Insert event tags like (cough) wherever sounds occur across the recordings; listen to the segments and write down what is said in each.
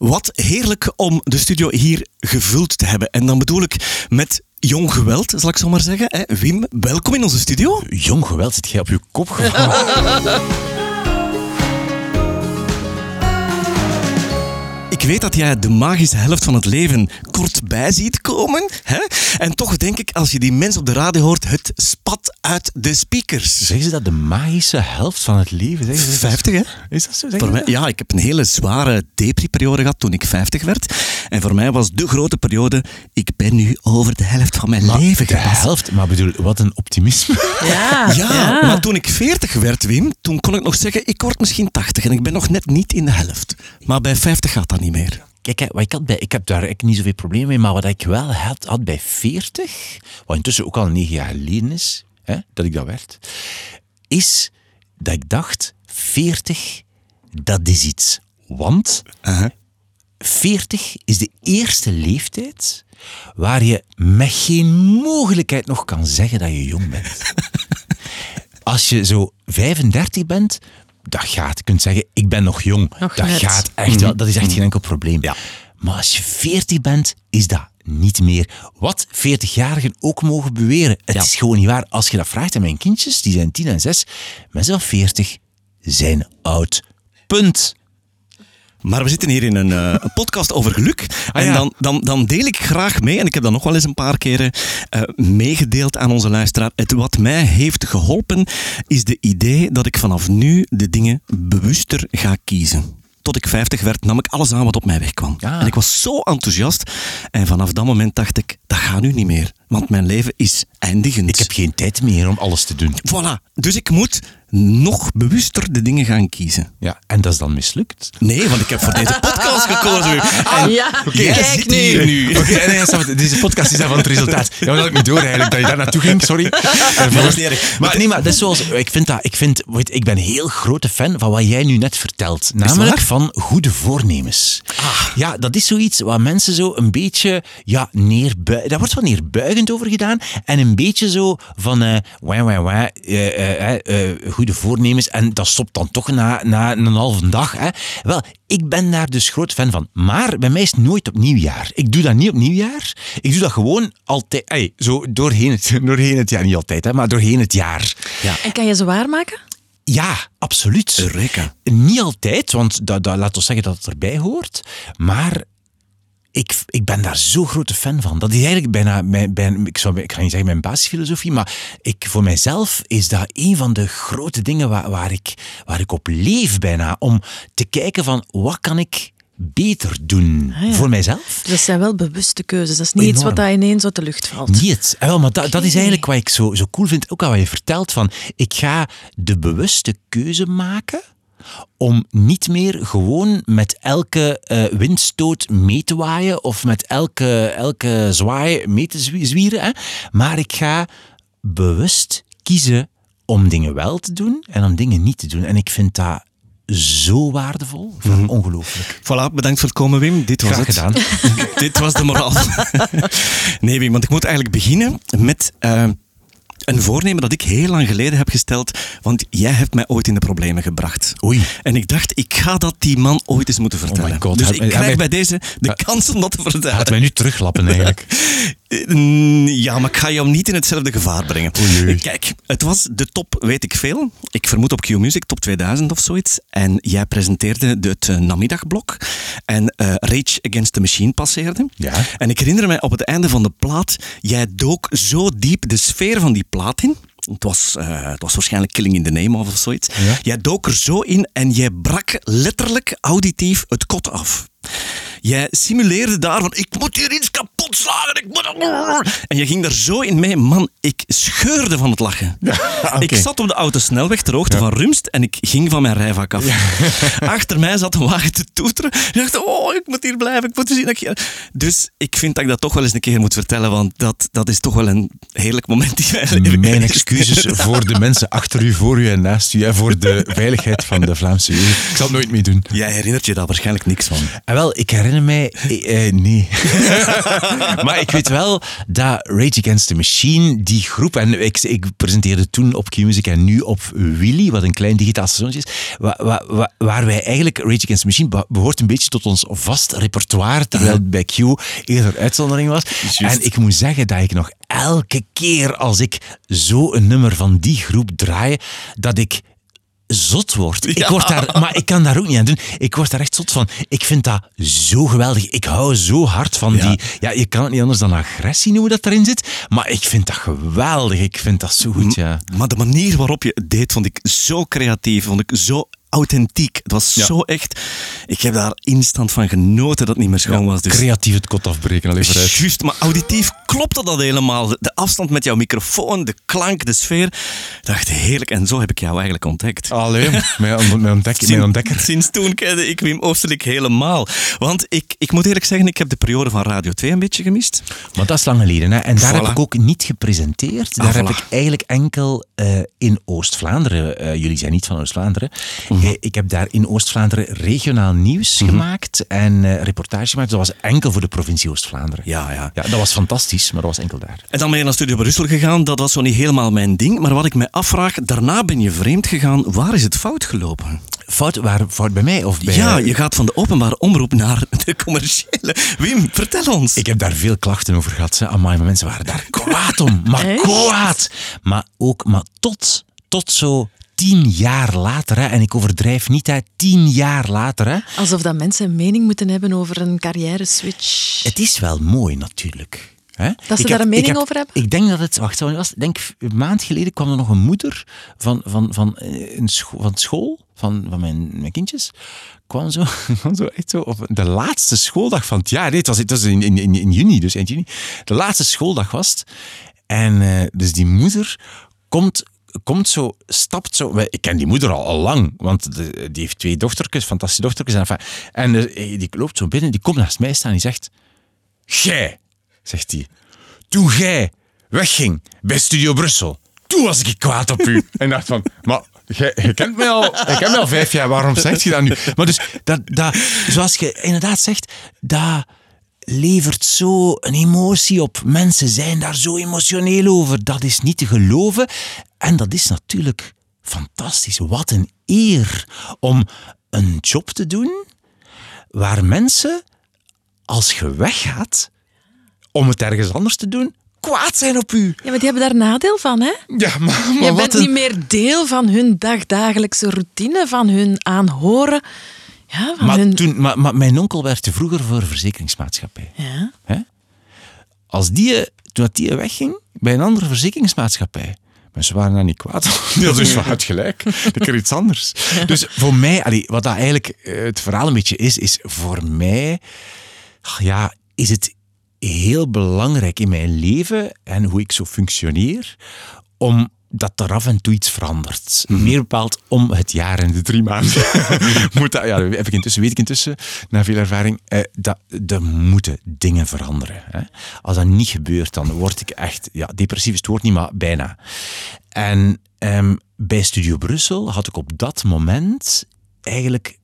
Wat heerlijk om de studio hier gevuld te hebben. En dan bedoel ik met jong geweld, zal ik zo maar zeggen. Hè? Wim, welkom in onze studio. Jong geweld, zit jij op je kop gevallen? (laughs) Ik weet dat jij de magische helft van het leven kort bij ziet komen. Hè? En toch denk ik, als je die mensen op de radio hoort, het spat uit de speakers. Zeggen ze dat de magische helft van het leven? Zeggen ze dat? 50, hè? Is dat zo? Zeggen Voor ze mij, dat? ja, ik heb een hele zware depri-periode gehad toen ik 50 werd. En voor mij was de grote periode, ik ben nu over de helft van mijn leven de gepast. helft, maar bedoel, wat een optimisme. (laughs) Ja, Ja, maar toen ik 40 werd, Wim, toen kon ik nog zeggen, ik word misschien 80 en ik ben nog net niet in de helft. Maar bij 50 gaat dat niet meer. Kijk, wat ik, had bij, ik heb daar eigenlijk niet zoveel problemen mee, maar wat ik wel had, had bij 40, wat intussen ook al negen jaar geleden is, hè, dat ik dat werd, is dat ik dacht, 40, dat is iets. Want Uh-huh. 40 is de eerste leeftijd waar je met geen mogelijkheid nog kan zeggen dat je jong bent. (laughs) Als je zo 35 bent, dat gaat. Je kunt zeggen, ik ben nog jong. Nog dat net. gaat echt wel. Dat is echt geen enkel probleem. Maar als je 40 bent, is dat niet meer. Wat 40-jarigen ook mogen beweren. Het is gewoon niet waar. Als je dat vraagt aan mijn kindjes, die zijn 10 en 6, mensen van 40 zijn oud. Punt. Maar we zitten hier in een, eh, podcast over geluk. en ja. dan, dan, dan deel ik graag mee, en ik heb dat nog wel eens een paar keren eh, meegedeeld aan onze luisteraar. Het wat mij heeft geholpen, is de idee dat ik vanaf nu de dingen bewuster ga kiezen. Tot ik 50 werd, nam ik alles aan wat op mij wegkwam. Ja. En ik was zo enthousiast. En vanaf dat moment dacht ik, dat gaat nu niet meer. Want mijn leven is eindigend. Ik heb geen tijd meer om alles te doen. Voilà. Dus ik moet nog bewuster de dingen gaan kiezen. Ja, en dat is dan mislukt. Nee, want ik heb voor deze podcast (laughs) gekozen. En ja. kijk zit nu. hier nu. Oké, nee, het. deze podcast is dan van het resultaat. Ja, dat had ik niet door eigenlijk, dat je daar naartoe ging, sorry. dat is niet erg. Maar nee, maar dat is zoals, ik vind dat, ik vind, weet, ik ben een heel grote fan van wat jij nu net vertelt. Namelijk van goede voornemens. Ja, dat is zoiets waar mensen zo een beetje, ja, neerbuigen, daar wordt wel over gedaan. En een beetje zo van, eh wah, wah, wah, eh, eh, eh, eh, goede voornemens. En dat stopt dan toch na, na een halve dag. Hè. Wel, ik ben daar dus groot fan van. Maar bij mij is het nooit op nieuwjaar. Ik doe dat niet op nieuwjaar. Ik doe dat gewoon altijd, zo doorheen het, (laughs) doorheen het jaar. Niet altijd, hè, maar doorheen het jaar. Ja. En kan je ze waarmaken? Ja, absoluut. Eureka. Niet altijd, want dat, dat, laat ons zeggen dat het erbij hoort. Maar ik, ik ben daar zo grote fan van. Dat is eigenlijk bijna, mijn, bijna ik, zou, ik ga niet zeggen mijn basisfilosofie, maar ik, voor mijzelf is dat een van de grote dingen waar, waar, ik, waar ik op leef bijna. Om te kijken van, wat kan ik beter doen Ah, ja. voor mijzelf? Dat zijn wel bewuste keuzes. Dat is niet iets wat dat ineens uit de lucht valt. Niet. Eh, wel, maar dat, dat is eigenlijk wat ik zo, zo cool vind. Ook al wat je vertelt van, ik ga de bewuste keuze maken om niet meer gewoon met elke eh, windstoot mee te waaien of met elke, elke zwaai mee te zwi- zwieren. Hè. Maar ik ga bewust kiezen om dingen wel te doen en om dingen niet te doen. En ik vind dat zo waardevol. Ongelooflijk. Voilà, bedankt voor het komen, Wim. Dit was Graag het. gedaan. (laughs) Dit was de moraal. (laughs) nee, Wim, want ik moet eigenlijk beginnen met eh, een voornemen dat ik heel lang geleden heb gesteld. Want jij hebt mij ooit in de problemen gebracht. Oei. En ik dacht, ik ga dat die man ooit eens moeten vertellen. my God. Dus ik krijg bij deze de kans om dat te vertellen. Laat mij nu teruglappen eigenlijk. (laughs) Mm, Ja, maar ik ga jou niet in hetzelfde gevaar brengen. Oei, oei. Kijk, het was de top, weet ik veel. Ik vermoed op Q-Music, top 2000 of zoiets. En jij presenteerde de- het eh, namiddagblok. En eh, Rage Against the Machine passeerde. Ja. En ik herinner mij op het einde van de plaat, jij dook zo diep de sfeer van die plaat in. Het was, eh, het was waarschijnlijk Killing in the Name of zoiets. Ja. Jij dook er zo in en jij brak letterlijk auditief het kot af. Jij simuleerde daar van, ik moet hier iets kapot slagen, ik moet... En je ging daar zo in mee. Man, ik scheurde van het lachen. (laughs) Ik zat op de autosnelweg ter hoogte van Rumst en ik ging van mijn rijvak af. (laughs) Achter mij zat een wagen te toeteren. Ik dacht, oh, ik moet hier blijven, ik moet zien dat ik... Dus ik vind dat ik dat toch wel eens een keer moet vertellen, want dat, dat is toch wel een heerlijk moment die wij leven. Mijn excuses (laughs) voor de mensen achter u, voor u en naast u en voor de veiligheid van de Vlaamse jeugd. Ik zal het nooit meer doen. Jij herinnert je daar waarschijnlijk niks van. En wel, ik herinner herinner mij... eh, eh, nee. (laughs) maar ik weet wel dat Rage Against the Machine, die groep... En ik, ik presenteerde toen op Q-Music en nu op Willy, wat een klein digitaal stationnetje is, wa- wa- wa- waar wij eigenlijk... Rage Against the Machine be- behoort een beetje tot ons vast repertoire, terwijl het bij Q eerder uitzondering was. En ik moet zeggen dat ik nog elke keer als ik zo een nummer van die groep draai, dat ik zot word. Ik word daar, maar ik kan daar ook niet aan doen. Ik word daar echt zot van. Ik vind dat zo geweldig. Ik hou zo hard van Ja. die... Ja, je kan het niet anders dan agressie noemen dat erin zit. Maar ik vind dat geweldig. Ik vind dat zo goed, ja. Maar de manier waarop je het deed, vond ik zo creatief, vond ik zo authentiek. Het was Ja. zo echt... Ik heb daar instant van genoten dat het niet meer schoon was. Dus Creatief het kot afbreken, alleen vooruit. Juist, maar auditief klopte dat helemaal. De- afstand met jouw microfoon, de klank, de sfeer. Ik dacht, heerlijk. En zo heb ik jou eigenlijk ontdekt. Alleen, (laughs) mijn, mijn, ontdek, mijn ontdekker. Sinds toen kende ik Wim Oosterlijk helemaal. Want ik, ik moet eerlijk zeggen, ik heb de periode van Radio 2 een beetje gemist. Maar dat is lang geleden. Hè. En daar Voilà. heb ik ook niet gepresenteerd. Daar Ah, heb ik eigenlijk enkel eh, in Oost-Vlaanderen, eh, jullie zijn niet van Oost-Vlaanderen, Mhm. Eh, ik heb daar in Oost-Vlaanderen regionaal nieuws gemaakt en eh reportage gemaakt. Dat was enkel voor de provincie Oost-Vlaanderen. Ja, ja. Ja, dat was fantastisch, maar dat was enkel daar. En dan ben je naar Studio Brussel gegaan. Dat was zo niet helemaal mijn ding. Maar wat ik mij afvraag, daarna ben je vreemd gegaan. Waar is het fout gelopen? Fout, waar, fout bij mij of bij... Ja, je gaat van de openbare omroep naar (laughs) de commerciële. Wim, vertel ons. Ik heb daar veel klachten over gehad. Hè. Amai, maar mensen waren daar kwaad om. Maar Echt? kwaad. Maar ook maar tot, tot zo tien jaar later. Hè. En ik overdrijf niet, hè. tien jaar later. Hè. Alsof dat mensen een mening moeten hebben over een carrière-switch. Het is wel mooi natuurlijk. Hè? Dat ze Ik daar een mening over hebben? Ik denk dat het... Wacht, was, denk een maand geleden kwam er nog een moeder van, van, van, eh, een scho- van school, van, van mijn, mijn kindjes, kwam zo, (laughs) kwam zo echt zo op de laatste schooldag van het jaar. Nee, het was, het was in, in, in, in juni, dus eind juni. De laatste schooldag was het. En eh, dus die moeder komt komt zo, stapt zo. Ik ken die moeder al, al lang, want die heeft twee dochtertjes, fantastische dochtertjes. En, en eh, die loopt zo binnen, die komt naast mij staan en die zegt... Gij, zegt hij, toen jij wegging bij Studio Brussel, toen was ik kwaad op u. (laughs) En ik dacht van, maar je kent mij al, je kent mij al vijf jaar, waarom zeg je dat nu? Maar dus, dat, dat, zoals je inderdaad zegt, dat levert zo een emotie op. Mensen zijn daar zo emotioneel over. Dat is niet te geloven. En dat is natuurlijk fantastisch. Wat een eer om een job te doen waar mensen, als je weggaat, om het ergens anders te doen, kwaad zijn op u. Ja, maar die hebben daar nadeel van, hè? Ja, maar, Je maar bent wat een... niet meer deel van hun dagdagelijkse routine, van hun aanhoren. Ja, Maar, hun... toen, maar, maar mijn onkel werkte vroeger voor een verzekeringsmaatschappij. Ja. Hè? Als die, toen dat die wegging bij een andere verzekeringsmaatschappij, mensen waren daar niet kwaad. Hadden dus van het gelijk. Ik er iets anders. Dus voor mij, allee, wat dat eigenlijk eh, het verhaal een beetje is, is voor mij, ja, is het heel belangrijk in mijn leven en hoe ik zo functioneer, om dat er af en toe iets verandert. Meer bepaald om het jaar en de drie maanden. (laughs) Moet dat, ja, dat heb ik intussen, weet ik intussen, na veel ervaring, eh, dat er moeten dingen veranderen. Hè. Als dat niet gebeurt, dan word ik echt, ja, depressief is het woord niet, maar bijna. En ehm, bij Studio Brussel had ik op dat moment eigenlijk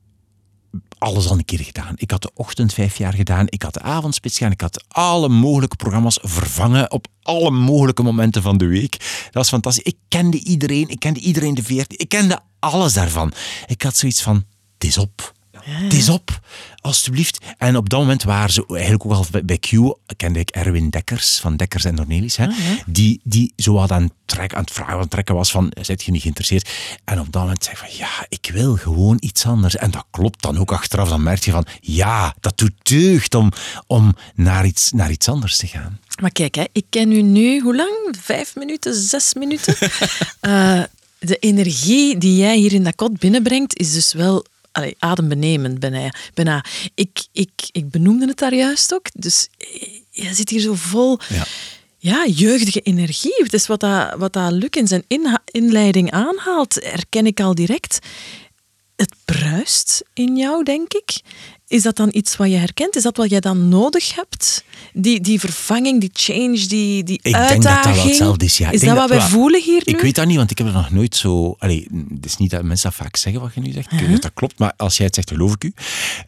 alles al een keer gedaan. Ik had de ochtend vijf jaar gedaan, ik had de avondspits gedaan, ik had alle mogelijke programma's vervangen op alle mogelijke momenten van de week. Dat was fantastisch. Ik kende iedereen, ik kende iedereen de veertien, ik kende alles daarvan. Ik had zoiets van, het is op. Het is op, alstublieft. En op dat moment waren ze eigenlijk ook al bij- bij Q, kende ik Erwin Dekkers van Dekkers en Cornelis, hè, die, die zo wat aan het, trek, aan het vragen, aan het trekken was van, zit je niet geïnteresseerd? En op dat moment zei van, ja, ik wil gewoon iets anders. En dat klopt dan ook achteraf. Dan merk je van, ja, dat doet deugd om, om naar, iets, naar iets anders te gaan. Maar kijk, hè, ik ken u nu, hoe lang? Vijf minuten, zes minuten? (laughs) Eh, de energie die jij hier in dat kot binnenbrengt, is dus wel allee, adembenemend bijna. bijna. Ik, ik, ik benoemde het daar juist ook. Dus eh, je zit hier zo vol Ja. ja, jeugdige energie. Het is wat dat, wat dat Luc in zijn inleiding aanhaalt, herken ik al direct. Het bruist in jou, denk ik. Is dat dan iets wat je herkent? Is dat wat jij dan nodig hebt? Die, die vervanging, die change, die, die Ik uitdaging? denk dat dat wel hetzelfde is. Ja. Ik is denk dat wat wij voelen hier nu? Ik weet dat niet, want ik heb er nog nooit zo... Allee, het is niet dat mensen dat vaak zeggen wat je nu zegt. Ik weet Uh-huh. niet of dat klopt, maar als jij het zegt, geloof ik u.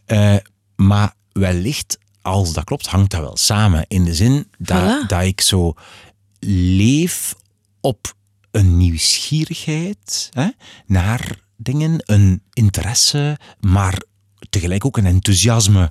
Eh, maar wellicht, als dat klopt, hangt dat wel samen. In de zin dat, Voilà. dat ik zo leef op een nieuwsgierigheid hè, naar dingen, een interesse, maar tegelijk ook een enthousiasme.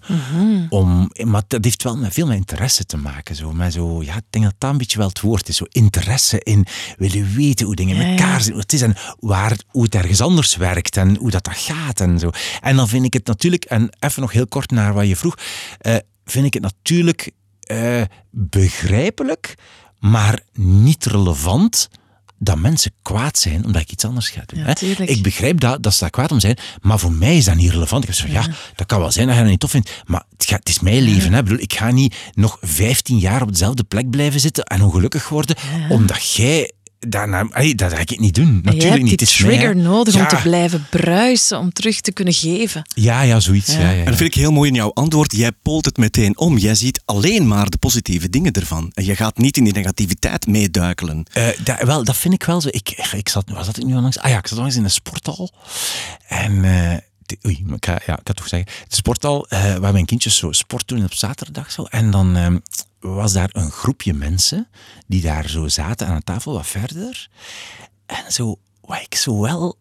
om, maar dat heeft wel met veel met interesse te maken. Zo, met zo, ja, ik denk dat dat een beetje wel het woord is. Zo interesse in willen weten hoe dingen in elkaar zitten, hoe het is en waar, hoe het ergens anders werkt en hoe dat, dat gaat en zo. En dan vind ik het natuurlijk, en even nog heel kort naar wat je vroeg, eh, vind ik het natuurlijk eh, begrijpelijk, maar niet relevant dat mensen kwaad zijn omdat ik iets anders ga doen. Ja, hè. Ik begrijp dat, dat ze daar kwaad om zijn, maar voor mij is dat niet relevant. Ik van, ja, dat kan wel zijn dat je dat niet tof vindt, maar het, gaat, het is mijn leven. Hè. Ik, bedoel, ik ga niet nog 15 jaar op dezelfde plek blijven zitten en ongelukkig worden, omdat jij daarna... Allee, dat ga ik niet doen. Natuurlijk hebt niet. die Het is mij, hè. trigger nodig om te blijven bruisen, om terug te kunnen geven. Ja, ja, zoiets. Ja. Ja, ja, En dat vind ik heel mooi in jouw antwoord. Jij polt het meteen om. Jij ziet alleen maar de positieve dingen ervan. En je gaat niet in die negativiteit meeduikelen. Eh, dat, wel, dat vind ik wel zo. Ik, ik zat, waar zat ik nu onlangs? Ah ja, ik zat onlangs in een sporthal. En, eh, de- oei, ik ga, ja, ik had toch zeggen. De sporthal, eh, waar mijn kindjes zo sport doen op zaterdag zo. En dan eh, was daar een groepje mensen die daar zo zaten aan een tafel wat verder. En zo, wat ik zo wel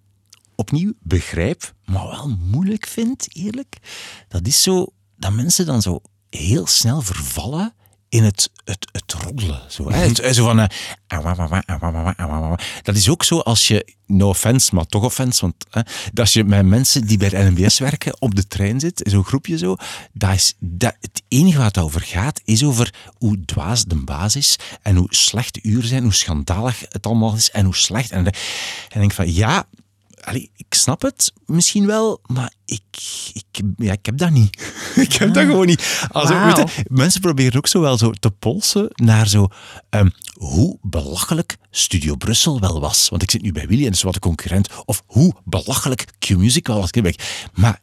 opnieuw begrijp, maar wel moeilijk vind, eerlijk. Dat is zo dat mensen dan zo heel snel vervallen in het, het, het roddelen. Zo, hè? Het, zo van... eh. Dat is ook zo als je, no offense, maar toch offense, want hè, dat als je met mensen die bij de NMBS werken op de trein zit, zo'n groepje zo, dat is, dat, het enige waar het over gaat, is over hoe dwaas de baas is en hoe slecht de uren zijn, hoe schandalig het allemaal is en hoe slecht. En, en ik denk van, ja, Allee, ik snap het misschien wel, maar ik, ik, ja, ik heb dat niet. (laughs) ik heb dat gewoon niet. Also, Wauw. weet je, mensen proberen ook zo wel zo te polsen naar zo, ehm, hoe belachelijk Studio Brussel wel was. Want ik zit nu bij Willy en is wat een concurrent. Of hoe belachelijk Q-Music wel was. Maar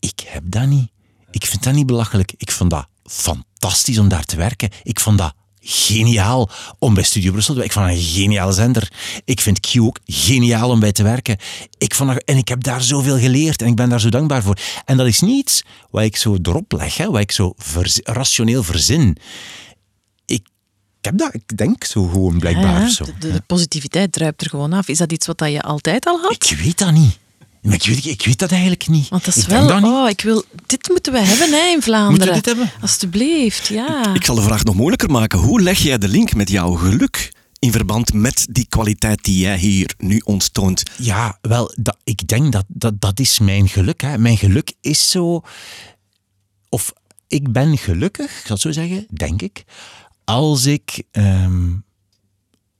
ik heb dat niet. Ik vind dat niet belachelijk. Ik vond dat fantastisch om daar te werken. Ik vond dat geniaal om bij Studio Brussel te werken. Ik vond een geniale zender. Ik vind Q ook geniaal om bij te werken. Ik vond dat, en ik heb daar zoveel geleerd en ik ben daar zo dankbaar voor. En dat is niets wat ik zo erop leg, hè, wat ik zo rationeel verzin. Ik, ik heb dat, ik denk zo gewoon blijkbaar. Ja, zo. de, de- de positiviteit druipt er gewoon af. Is dat iets wat dat je altijd al had? Ik weet dat niet. Maar ik weet, ik weet dat eigenlijk niet. Want dat is ik wel, dat niet. oh, ik wil, dit moeten we hebben hè, in Vlaanderen. Moeten we dit hebben? Alsjeblieft, ja. Ik zal de vraag nog moeilijker maken. Hoe leg jij de link met jouw geluk in verband met die kwaliteit die jij hier nu onttoont? Ja, wel, dat, ik denk dat, dat dat is mijn geluk. Hè. Mijn geluk is zo... Of ik ben gelukkig, ik zal het zo zeggen, denk ik, als ik... ehm,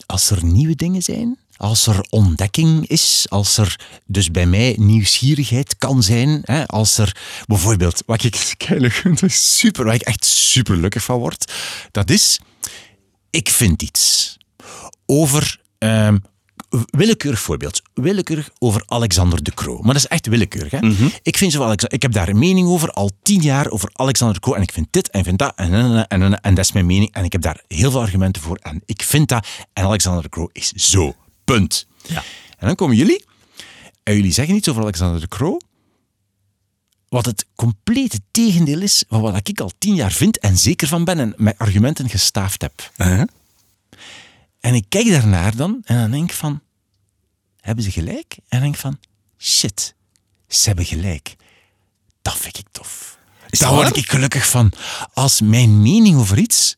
als er nieuwe dingen zijn, als er ontdekking is, als er dus bij mij nieuwsgierigheid kan zijn, hè, als er bijvoorbeeld, wat ik (laughs) is super, waar ik echt super gelukkig van word, dat is, ik vind iets over ehm, willekeurig voorbeeld. Willekeurig over Alexander de Croo. Maar dat is echt willekeurig. Hè? Ik, vind zo Alex ik heb daar een mening over, al tien jaar over Alexander de Croo. En ik vind dit en vind dat en, en, en, en, en dat is mijn mening. En ik heb daar heel veel argumenten voor. En ik vind dat. En Alexander de Croo is zo. Punt. Ja. En dan komen jullie. En jullie zeggen iets over Alexander de Croo. Wat het complete tegendeel is van wat ik al tien jaar vind en zeker van ben en met argumenten gestaafd heb. Huh? En ik kijk daarnaar dan en dan denk ik van, hebben ze gelijk? En dan denk ik van, shit, ze hebben gelijk. Dat vind ik tof. Daar word ik gelukkig van. Als mijn mening over iets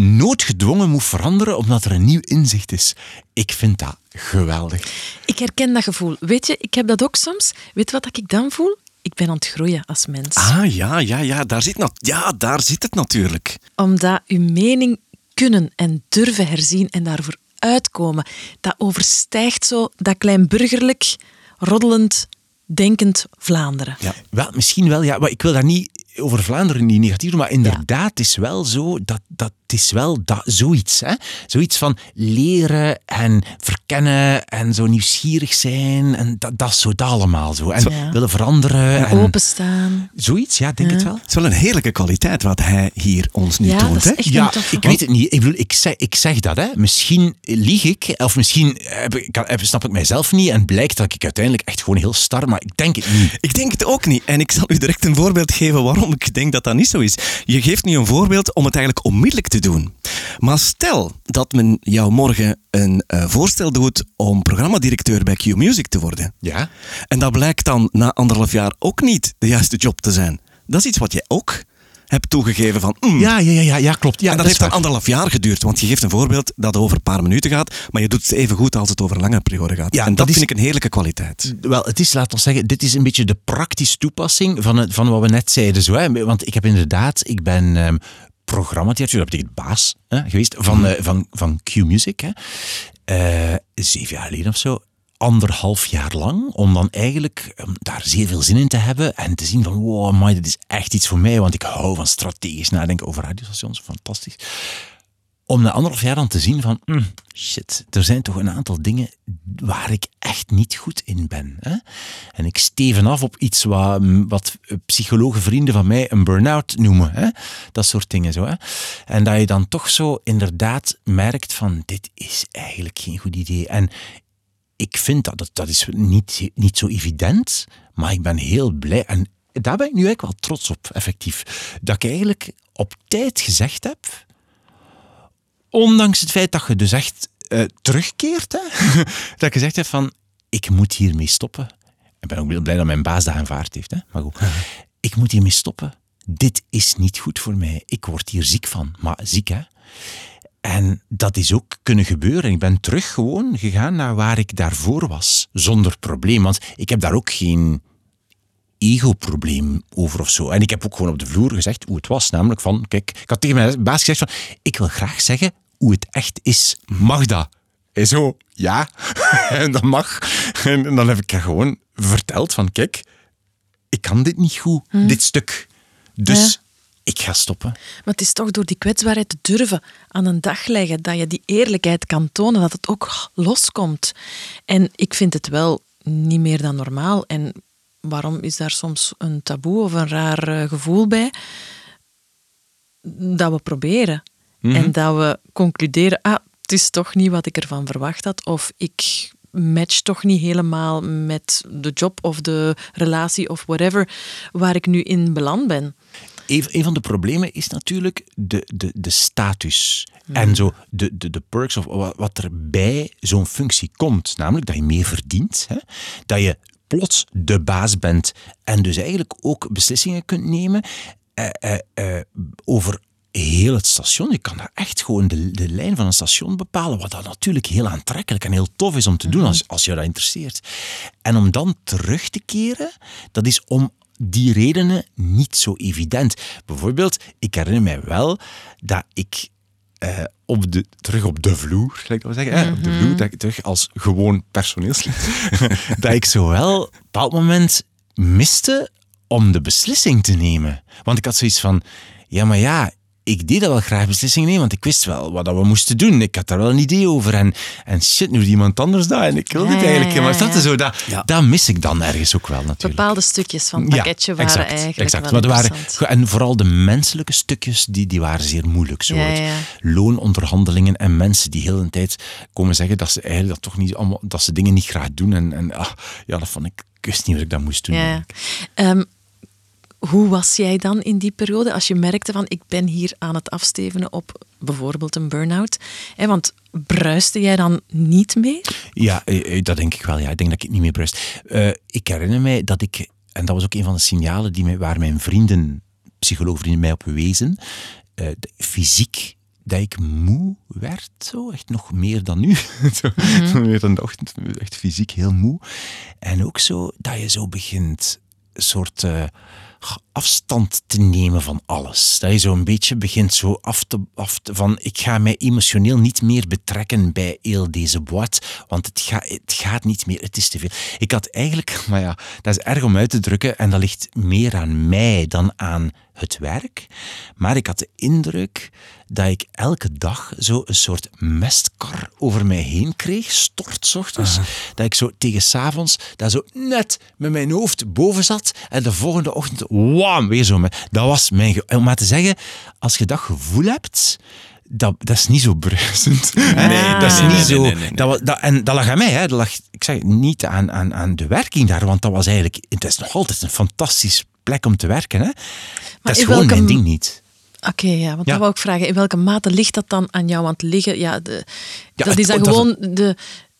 noodgedwongen moet veranderen omdat er een nieuw inzicht is. Ik vind dat geweldig. Ik herken dat gevoel. Weet je, ik heb dat ook soms. Weet wat ik dan voel? Ik ben aan het groeien als mens. Ah, ja, ja, ja. Daar zit, nat- ja, daar zit het natuurlijk. Omdat uw mening kunnen en durven herzien en daarvoor uitkomen, dat overstijgt zo dat kleinburgerlijk, roddelend, denkend Vlaanderen. Ja, wel, misschien wel, ja. Maar ik wil daar niet over Vlaanderen niet negatief doen, maar inderdaad, het is wel zo dat, dat het is wel dat, zoiets. Hè? Zoiets van leren en verkennen en zo nieuwsgierig zijn. En dat, dat zo dat allemaal zo. En Ja. willen veranderen. En Openstaan. Zoiets, ja, denk het wel. Het is wel een heerlijke kwaliteit wat hij hier ons nu Ja, toont. dat is hè? Ja, toffe- ik weet het niet. Ik bedoel, ik zeg, ik zeg dat, hè. Misschien lieg ik, of misschien heb ik, kan- heb- snap ik mijzelf niet en blijkt dat ik uiteindelijk echt gewoon heel star, maar ik denk het niet. Ik denk het ook niet. En ik zal u direct een voorbeeld geven waarom ik denk dat dat niet zo is. Je geeft nu een voorbeeld om het eigenlijk onmiddellijk te doen. Maar stel dat men jou morgen een eh, voorstel doet om programmadirecteur bij Q Music te worden. Ja? En dat blijkt dan na anderhalf jaar ook niet de juiste job te zijn. Dat is iets wat jij ook hebt toegegeven van... mm. Ja, ja, ja, ja, klopt. Ja, en dat, heeft dan anderhalf jaar geduurd, want je geeft een voorbeeld dat over een paar minuten gaat, maar je doet het even goed als het over een lange periode gaat. Ja, en dat, dat is- vind ik een heerlijke kwaliteit. Wel, het is, laten we zeggen, dit is een beetje de praktische toepassing van, het, van wat we net zeiden. Zo, hè. Want ik heb inderdaad, ik ben ehm programmadirecteur, dat betekent baas hè, geweest, van, eh, van, van Q Music. Hè. Eh, zeven jaar geleden of zo. Anderhalf jaar lang, om dan eigenlijk ehm, daar zeer veel zin in te hebben en te zien van, wow, amai, dit is echt iets voor mij, want ik hou van strategisch nadenken over radiostations, fantastisch om na anderhalf jaar dan te zien van, mm, shit, er zijn toch een aantal dingen waar ik echt niet goed in ben. Hè? En ik steven af op iets wat, wat psychologen vrienden van mij een burn-out noemen. Hè? Dat soort dingen zo. Hè? En dat je dan toch zo inderdaad merkt van, dit is eigenlijk geen goed idee. En ik vind dat, dat, dat is niet, niet zo evident, maar ik ben heel blij. En daar ben ik nu eigenlijk wel trots op, effectief. Dat ik eigenlijk op tijd gezegd heb, ondanks het feit dat je dus echt eh, terugkeert, hè, (laughs) dat ik gezegd heb van, ik moet hiermee stoppen. Ik ben ook heel blij dat mijn baas dat aanvaard heeft. Hè. Maar goed, ik moet hiermee stoppen. Dit is niet goed voor mij. Ik word hier ziek van. Maar ziek, hè. En dat is ook kunnen gebeuren. Ik ben terug gewoon gegaan naar waar ik daarvoor was. Zonder probleem. Want ik heb daar ook geen ego-probleem over of zo. En ik heb ook gewoon op de vloer gezegd hoe het was. Namelijk van, kijk, ik had tegen mijn baas gezegd van, ik wil graag zeggen hoe het echt is. Mag dat? En zo, ja. (laughs) en dat mag. En dan heb ik haar gewoon verteld van, kijk, ik kan dit niet goed, dit stuk. Dus Ja. Ik ga stoppen. Maar het is toch door die kwetsbaarheid te durven aan een dag leggen dat je die eerlijkheid kan tonen, dat het ook loskomt. En ik vind het wel niet meer dan normaal. En waarom is daar soms een taboe of een raar eh, gevoel bij? Dat we proberen. En dat we concluderen, ah, het is toch niet wat ik ervan verwacht had. Of ik match toch niet helemaal met de job of de relatie of whatever waar ik nu in beland ben. Een, van de problemen is natuurlijk de, de, de status. En zo de, de, de perks of wat, wat er bij zo'n functie komt. Namelijk dat je meer verdient. Hè? Dat je plots de baas bent. En dus eigenlijk ook beslissingen kunt nemen eh, eh, eh, over heel het station. Je kan daar echt gewoon de, de lijn van een station bepalen. Wat dan natuurlijk heel aantrekkelijk en heel tof is om te doen als, als je dat interesseert. En om dan terug te keren, dat is om die redenen niet zo evident. Bijvoorbeeld, ik herinner mij wel dat ik eh, op de, terug op de vloer, ik dat zeggen, hè, op de vloer, dat ik terug als gewoon personeelslid, (laughs) dat ik zowel op een bepaald moment miste om de beslissing te nemen. Want ik had zoiets van, ja, maar ja, ik deed dat wel graag beslissingen nemen, want ik wist wel wat dat we moesten doen. Ik had daar wel een idee over. En, en shit, nu iemand anders dat. En ik wilde Ja, het eigenlijk. ja, maar ja. dat, is zo, dat, Ja. dat mis ik dan ergens ook wel natuurlijk. Bepaalde stukjes van het pakketje waren exact, eigenlijk exact. wel Maar er waren, en vooral de menselijke stukjes, die, die waren zeer moeilijk. Zo. Ja, Het ja. Loononderhandelingen en mensen die heel de tijd komen zeggen dat ze eigenlijk dat toch niet allemaal, dat ze dingen niet graag doen. En, en ah, ja, dat vond ik, ik wist niet wat ik dat moest doen. Ja. Hoe was jij dan in die periode als je merkte van ik ben hier aan het afstevenen op bijvoorbeeld een burn-out? Want bruiste jij dan niet meer? Ja, eh, eh, dat denk ik wel. Ja. Ik denk dat ik niet meer brust. Eh, ik herinner mij dat ik, en dat was ook een van de signalen die mij, waar mijn vrienden, psycholoogvrienden mij op wezen, de- fysiek dat ik moe werd, zo, echt nog meer dan nu. (laughs) zo, Meer dan de ochtend, echt fysiek heel moe. En ook zo dat je zo begint, een soort, afstand te nemen van alles. Dat je zo een beetje begint zo af te, af te van ik ga mij emotioneel niet meer betrekken bij heel deze boîte, want het, het gaat niet meer, het is te veel. Ik had eigenlijk, (laughs) maar ja, dat is erg om uit te drukken en dat ligt meer aan mij dan aan het werk. Maar ik had de indruk dat ik elke dag zo een soort mestkar over mij heen kreeg, stortzochtends. Dat ik zo tegen s'avonds daar zo net met mijn hoofd boven zat en de volgende ochtend, wam, weer zo. Dat was mijn... Om maar te zeggen, als je dat gevoel hebt... Dat, dat is niet zo bruisend. Nee, dat is niet nee, zo. nee. Dat, dat, en dat lag aan mij. Hè. Dat lag, ik zeg niet aan, aan, aan de werking daar, want dat was eigenlijk. Het is nog altijd een fantastische plek om te werken. Hè. dat is gewoon welke mijn ding niet. Oké, ja, want Ja. dat wou ik vragen. In welke mate ligt dat dan aan jou? Want liggen, ja, de, Ja, dat het- is dan dat- gewoon de,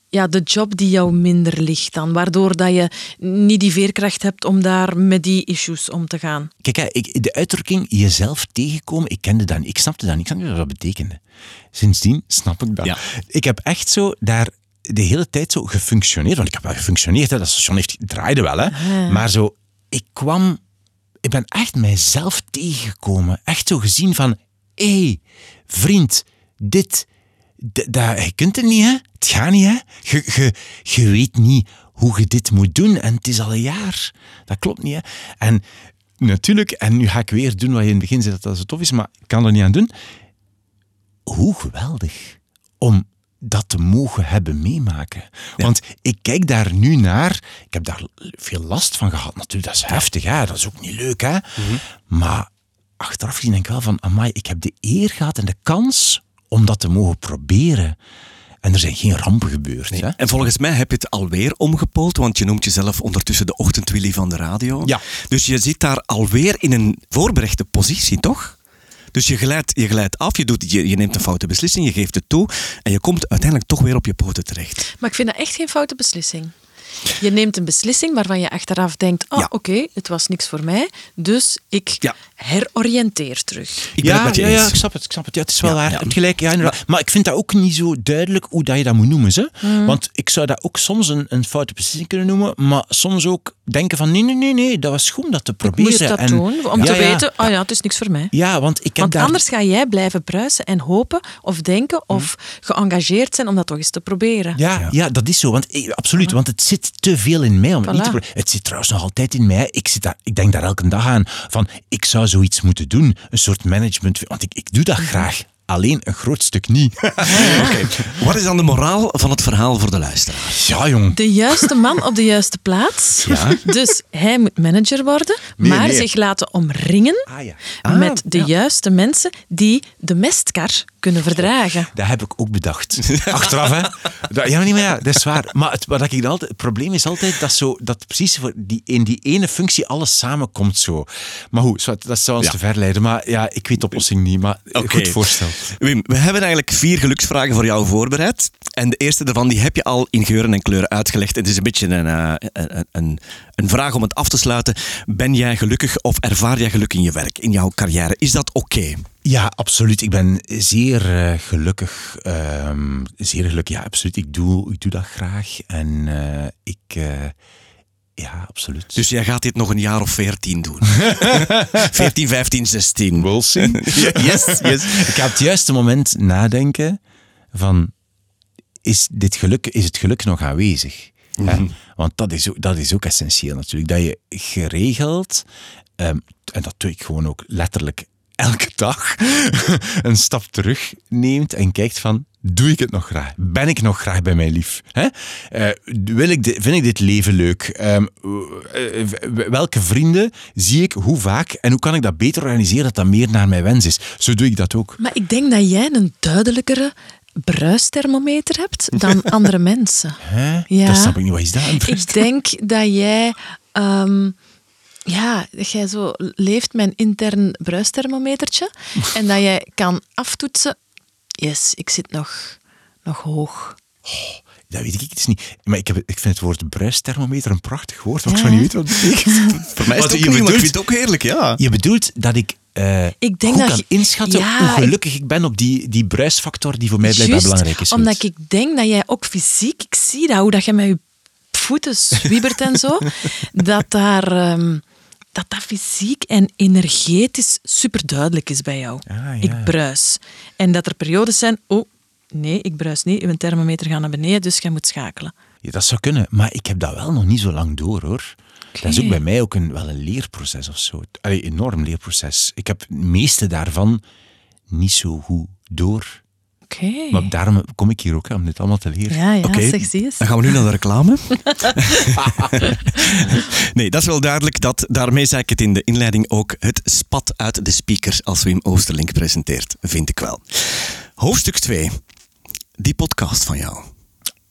ja, de job die jou minder ligt dan. Waardoor dat je niet die veerkracht hebt om daar met die issues om te gaan. Kijk, hè, ik, de uitdrukking jezelf tegenkomen, ik kende dat niet. Ik snapte dat niet. Ik snapte niet wat dat betekende. Sindsdien snap ik dat. Ja. Ik heb echt zo daar de hele tijd zo gefunctioneerd. Want ik heb wel gefunctioneerd. Hè. Dat station heeft, draaide wel. Hè. Maar zo, ik kwam... Ik ben echt mijzelf tegengekomen. Echt zo gezien van... Hé, hey, vriend, dit... d- dat, je kunt het niet, hè? Het gaat niet, hè? Je, je, je weet niet hoe je dit moet doen. En het is al een jaar. Dat klopt niet, hè? En natuurlijk, en nu ga ik weer doen wat je in het begin zei dat dat zo tof is, maar ik kan er niet aan doen. Hoe geweldig om dat te mogen hebben meemaken. Want ik kijk daar nu naar. Ik heb daar veel last van gehad. Natuurlijk, dat is heftig, hè? dat is ook niet leuk. Hè? Maar achteraf gezien denk ik wel van, amai, ik heb de eer gehad en de kans om dat te mogen proberen. En er zijn geen rampen gebeurd. Hè? En volgens mij heb je het alweer omgepoeld, want je noemt jezelf ondertussen de ochtendwilly van de radio. Ja. Dus je zit daar alweer in een voorberechte positie, toch? Dus je glijdt, je glijdt af, je, doet, je, je neemt een foute beslissing, je geeft het toe en je komt uiteindelijk toch weer op je poten terecht. Maar ik vind dat echt geen foute beslissing. Je neemt een beslissing waarvan je achteraf denkt: oh, Ja. oké, het was niks voor mij, dus ik Ja. heroriënteer terug. Ik ben ja, het met je ja, eens. ja, ik snap het. Ik snap het. Ja, het is wel Ja, waar. hebt gelijk. Ja, inderdaad. Maar ik vind dat ook niet zo duidelijk hoe dat je dat moet noemen. Ze. Want ik zou dat ook soms een, een foute beslissing kunnen noemen, maar soms ook denken van nee, nee, nee, nee, dat was goed om dat te Ik proberen. moest dat En- doen om Ja, te ja. weten: oh ja, het is niks voor mij. Ja, want ik heb Want daar... anders ga jij blijven bruisen en hopen of denken of geëngageerd zijn om dat toch eens te proberen. Ja, ja. dat is zo. Want ik- absoluut, want het zit te veel in mij om het niet te. Het zit trouwens nog altijd in mij. Ik, zit daar, ik denk daar elke dag aan van, ik zou zoiets moeten doen. Een soort management. Want ik, ik doe dat graag. Alleen een groot stuk niet. (laughs) Wat is dan de moraal van het verhaal voor de luisteraar? ja, jong. De juiste man op de juiste plaats. Dus hij moet manager worden, Nee, maar nee. zich laten omringen Ah, ja. met de juiste mensen die de mestkar kunnen verdragen. Dat heb ik ook bedacht. (laughs) Achteraf, hè? Dat, ja, maar niet meer, ja, dat is waar. Maar het, wat ik altijd, het probleem is altijd dat, zo, dat precies voor die, in die ene functie alles samenkomt zo. Maar goed, zo, dat zou ons Ja. te ver leiden. Maar ja, ik weet de oplossing niet. Maar Oké. goed voorstel. Wim, we hebben eigenlijk vier geluksvragen voor jou voorbereid. En de eerste daarvan die heb je al in geuren en kleuren uitgelegd. Het is een beetje een, eh, een, een, een vraag om het af te sluiten. Ben jij gelukkig of ervaar jij geluk in je werk, in jouw carrière? Is dat oké? Ja, absoluut. Ik ben zeer eh, gelukkig. ehm, zeer gelukkig, ja, absoluut. Ik doe, ik doe dat graag. En eh, ik... eh, ja, absoluut. Dus jij gaat dit nog een jaar of veertien doen. 14, 15, 16. We'll see. (laughs) yes, yes. Ik ga op het juiste moment nadenken van, is, dit geluk, is het geluk nog aanwezig? Hè? Want dat is, ook, dat is ook essentieel natuurlijk. Dat je geregeld, ehm, en dat doe ik gewoon ook letterlijk elke dag, (laughs) een stap terug neemt en kijkt van, doe ik het nog graag? Ben ik nog graag bij mijn lief? Hè? Eh, wil ik dit, vind ik dit leven leuk? Ehm, eh, eh, welke vrienden zie ik, hoe vaak en hoe kan ik dat beter organiseren dat dat meer naar mijn wens is? Zo doe ik dat ook. Maar ik denk dat jij een duidelijkere bruisthermometer hebt dan (laughs) andere mensen. Hè? Ja. Dat snap ik niet. Wat is dat? Ik denk dat jij... ehm, ja, dat jij zo leeft een intern bruisthermometertje en dat jij kan aftoetsen. Yes, ik zit nog, nog hoog. Dat weet ik dus niet. Maar ik, heb, ik vind het woord bruisthermometer een prachtig woord. Maar ik zou niet weten wat het betekent. (laughs) Voor mij is het je ook niet, ik bedoelt- vind het ook heerlijk, ja. Je bedoelt dat ik, eh Ik denk goed dat kan je- inschatten Ja, hoe ik- gelukkig ik ben op die, die bruisfactor die voor mij blijkbaar belangrijk is. omdat ik denk dat jij ook fysiek, ik zie dat, hoe dat je met je voeten zwiebert en zo, (laughs) dat daar... ehm, dat dat fysiek en energetisch super duidelijk is bij jou. Ah, ja. Ik bruis. En dat er periodes zijn, oh, nee, ik bruis niet, uw thermometer gaat naar beneden, dus jij moet schakelen. Ja, dat zou kunnen, maar ik heb dat wel nog niet zo lang door hoor. Dat is ook bij mij ook een, wel een leerproces of zo. Allee, enorm leerproces. Ik heb het meeste daarvan niet zo goed door. Oké. Maar daarom kom ik hier ook hè, om dit allemaal te leren. Ja, ja, Oké, zeg, zie eens. Dan gaan we nu naar de reclame. (laughs) nee, dat is wel duidelijk. Dat, daarmee zei ik het in de inleiding ook. Het spat uit de speakers als Wim Oosterlink presenteert, vind ik wel. Hoofdstuk 2. Die podcast van jou.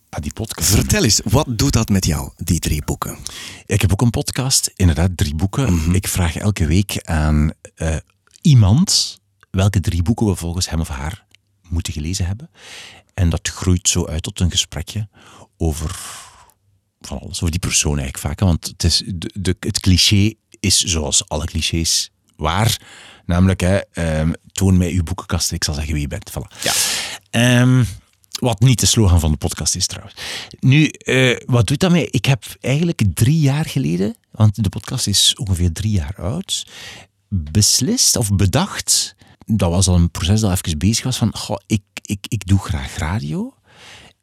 Ah, die podcast. Vertel eens, wat doet dat met jou, die drie boeken? Ik heb ook een podcast, inderdaad, drie boeken. Mhm. Ik vraag elke week aan eh, iemand welke drie boeken we volgens hem of haar moeten gelezen hebben. En dat groeit zo uit tot een gesprekje over van alles, over die persoon eigenlijk vaak. Want het, is de, de, het cliché is zoals alle clichés waar. Namelijk, hè, ehm, toon mij uw boekenkast en ik zal zeggen wie je bent. Voilà. Ja. Ehm, wat niet de slogan van de podcast is trouwens. Nu, eh, wat doet dat mij? Ik heb eigenlijk drie jaar geleden, want de podcast is ongeveer drie jaar oud, beslist of bedacht. Dat was al een proces dat even bezig was van, goh, ik, ik, ik doe graag radio.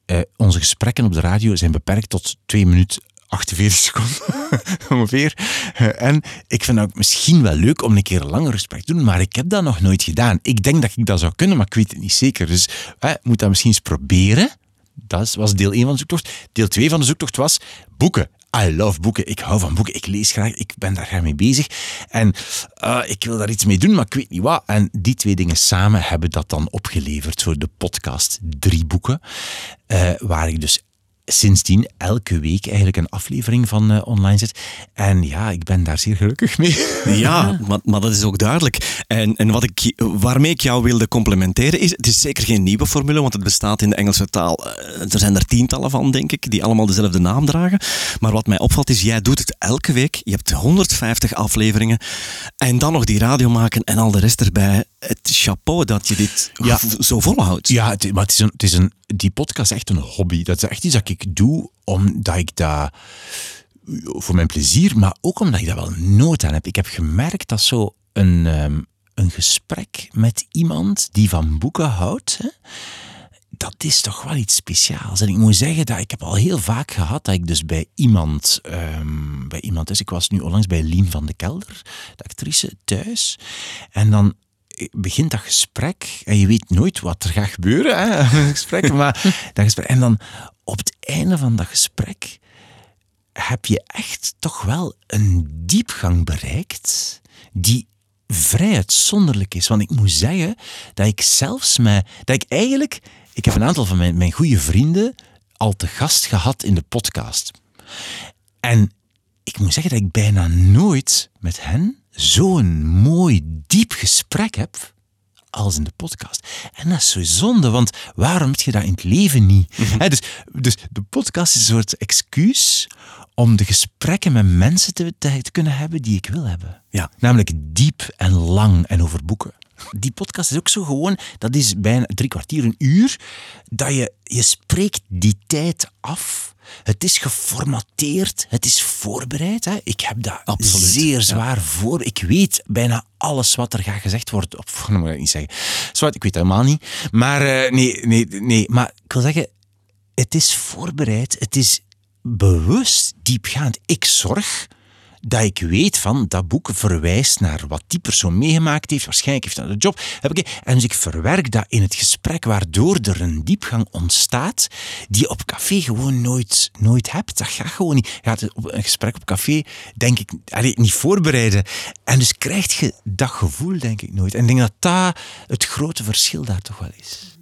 Eh, onze gesprekken op de radio zijn beperkt tot 2 minuten 48 seconden (laughs) ongeveer. Eh, en ik vind het misschien wel leuk om een keer een langer gesprek te doen, maar ik heb dat nog nooit gedaan. Ik denk dat ik dat zou kunnen, maar ik weet het niet zeker. Dus ik moet dat misschien eens proberen. Dat was deel 1 van de zoektocht. Deel 2 van de zoektocht was boeken. I love boeken. Ik hou van boeken. Ik lees graag. Ik ben daar graag mee bezig. En eh, ik wil daar iets mee doen, maar ik weet niet wat. En die twee dingen samen hebben dat dan opgeleverd voor de podcast Drie Boeken. eh, waar ik dus sindsdien elke week eigenlijk een aflevering van eh, online zet. En ja, ik ben daar zeer gelukkig mee. (laughs) Ja, maar, maar dat is ook duidelijk. En, en wat ik, waarmee ik jou wilde complimenteren is, het is zeker geen nieuwe formule, want het bestaat in de Engelse taal. eh, Er zijn er tientallen van, denk ik, die allemaal dezelfde naam dragen. Maar wat mij opvalt is, jij doet het elke week. Je hebt 150 afleveringen. En dan nog die radio maken en al de rest erbij. Het chapeau dat je dit Ja. zo volhoudt. Ja, het, maar het is een, het is een, die podcast is echt een hobby. Dat is echt iets dat ik doe omdat ik dat voor mijn plezier, maar ook omdat ik daar wel nood aan heb. Ik heb gemerkt dat zo een, ehm, een gesprek met iemand die van boeken houdt, hè, dat is toch wel iets speciaals. En ik moet zeggen dat ik heb al heel vaak gehad dat ik dus bij iemand, ehm, bij iemand is. Ik was nu onlangs bij Lien van de Kelder, de actrice, thuis. En dan begint dat gesprek en je weet nooit wat er gaat gebeuren, hè, (laughs) een gesprek, maar dat gesprek. En dan op het einde van dat gesprek heb je echt toch wel een diepgang bereikt die vrij uitzonderlijk is. Want ik moet zeggen dat ik zelfs mij, dat ik eigenlijk, ik heb een aantal van mijn, mijn goede vrienden al te gast gehad in de podcast. En ik moet zeggen dat ik bijna nooit met hen zo'n mooi, diep gesprek heb als in de podcast. En dat is zo zonde, want waarom heb je dat in het leven niet? Hè, dus, dus de podcast is een soort excuus om de gesprekken met mensen te, te, te kunnen hebben die ik wil hebben. Ja. Namelijk diep en lang en over boeken. Die podcast is ook zo gewoon, dat is bijna drie kwartier, een uur, dat je, je spreekt die tijd af. Het is geformateerd, het is voorbereid. Hè. Ik heb dat Absoluut, zeer zwaar voor. Ik weet bijna alles wat er gaat gezegd worden. Of, (laughs) dat moet ik niet zeggen. Zwart, ik weet helemaal niet. Maar eh, nee, nee, nee. Maar ik wil zeggen, het is voorbereid. Het is bewust diepgaand. Ik zorg dat ik weet van dat boek verwijst naar wat die persoon meegemaakt heeft. Waarschijnlijk heeft hij een job. Heb ik, en dus ik verwerk dat in het gesprek, waardoor er een diepgang ontstaat die je op café gewoon nooit, nooit hebt. Dat gaat gewoon niet. Je gaat een gesprek op café, denk ik, allee, niet voorbereiden. En dus krijg je dat gevoel, denk ik, nooit. En ik denk dat dat het grote verschil daar toch wel is.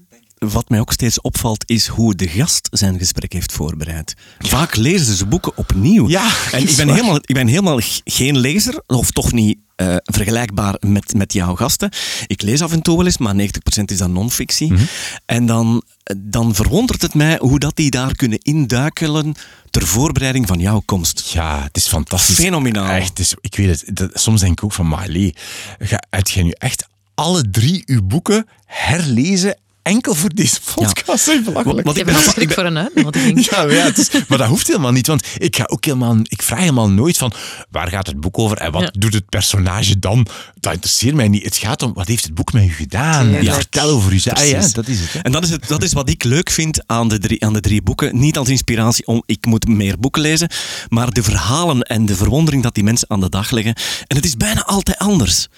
Wat mij ook steeds opvalt, is hoe de gast zijn gesprek heeft voorbereid. Vaak lezen ze boeken opnieuw. Ja, en (laughs) ik ben, waar. helemaal, ik ben helemaal geen lezer, of toch niet eh, vergelijkbaar met, met jouw gasten. Ik lees af en toe wel eens, maar 90% is dan non-fictie. Mhm. En dan, dan verwondert het mij hoe dat die daar kunnen induikelen ter voorbereiding van jouw komst. Ja, het is fantastisch. Fenomenaal. Echt, is, ik weet het. Dat, soms denk ik ook van, maar allee, ga, heb jij nu echt alle drie uw boeken herlezen enkel voor deze podcast. Ja. belachelijk. Want Ik ben, een schrik ik ben- voor een uitnodiging. (laughs) Ja, maar, ja, het is- maar dat hoeft helemaal niet, want ik, ga ook helemaal, ik vraag helemaal nooit van waar gaat het boek over en wat Ja. doet het personage dan? Dat interesseert mij niet. Het gaat om wat heeft het boek met u gedaan? Tuurlijk. vertel over uzelf. Ah, ja, dat is het. Hè? En dat is, het, dat is wat ik leuk vind aan de, drie, aan de drie boeken. Niet als inspiratie om ik moet meer boeken lezen, maar de verhalen en de verwondering dat die mensen aan de dag leggen. En het is bijna altijd anders.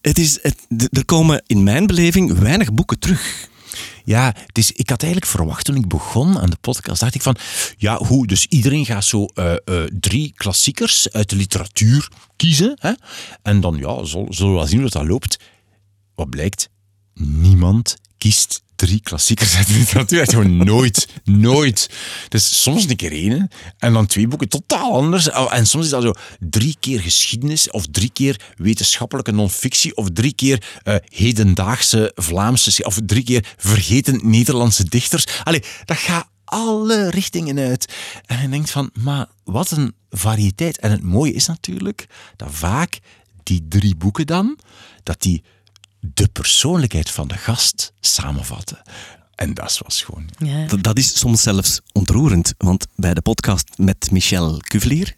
Het is, het, er komen in mijn beleving weinig boeken terug. Ja, dus ik had eigenlijk verwacht toen ik begon aan de podcast, dacht ik van, ja, hoe, dus iedereen gaat zo eh, eh, drie klassiekers uit de literatuur kiezen. Hè? En dan, ja, zul- zullen we wel zien hoe dat loopt. Wat blijkt? Niemand kiest drie klassiekers uit de literatuur. Gewoon nooit. Nooit. Dus soms een keer één en dan twee boeken totaal anders. En soms is dat zo drie keer geschiedenis of drie keer wetenschappelijke non-fictie of drie keer eh, hedendaagse Vlaamse of drie keer vergeten Nederlandse dichters. Allee, dat gaat alle richtingen uit. En je denkt van, maar wat een variëteit. En het mooie is natuurlijk dat vaak die drie boeken dan, dat die de persoonlijkheid van de gast samenvatten. En dat was gewoon... Ja. Dat, dat is soms zelfs ontroerend, want bij de podcast met Michel Cuvelier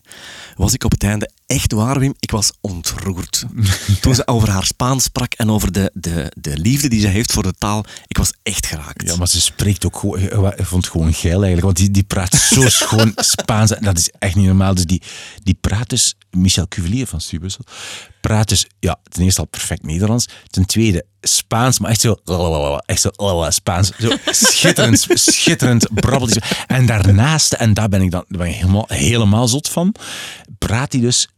was ik op het einde echt waar, Wim, ik was ontroerd. (laughs) Toen ze over haar Spaans sprak en over de, de, de liefde die ze heeft voor de taal, ik was echt geraakt. Ja, maar ze spreekt ook gewoon... Ik vond het gewoon geil eigenlijk, want die, die praat zo (laughs) schoon Spaans. En dat is echt niet normaal. Dus die, die praat dus... Michel Cuvelier van Stubussel praat dus... Ja, ten eerste al perfect Nederlands. Ten tweede Spaans, maar echt zo... Echt zo Spaans. Zo schitterend, (laughs) schitterend brabbelt. En daarnaast, en daar ben ik dan ben ik helemaal, helemaal zot van, praat hij dus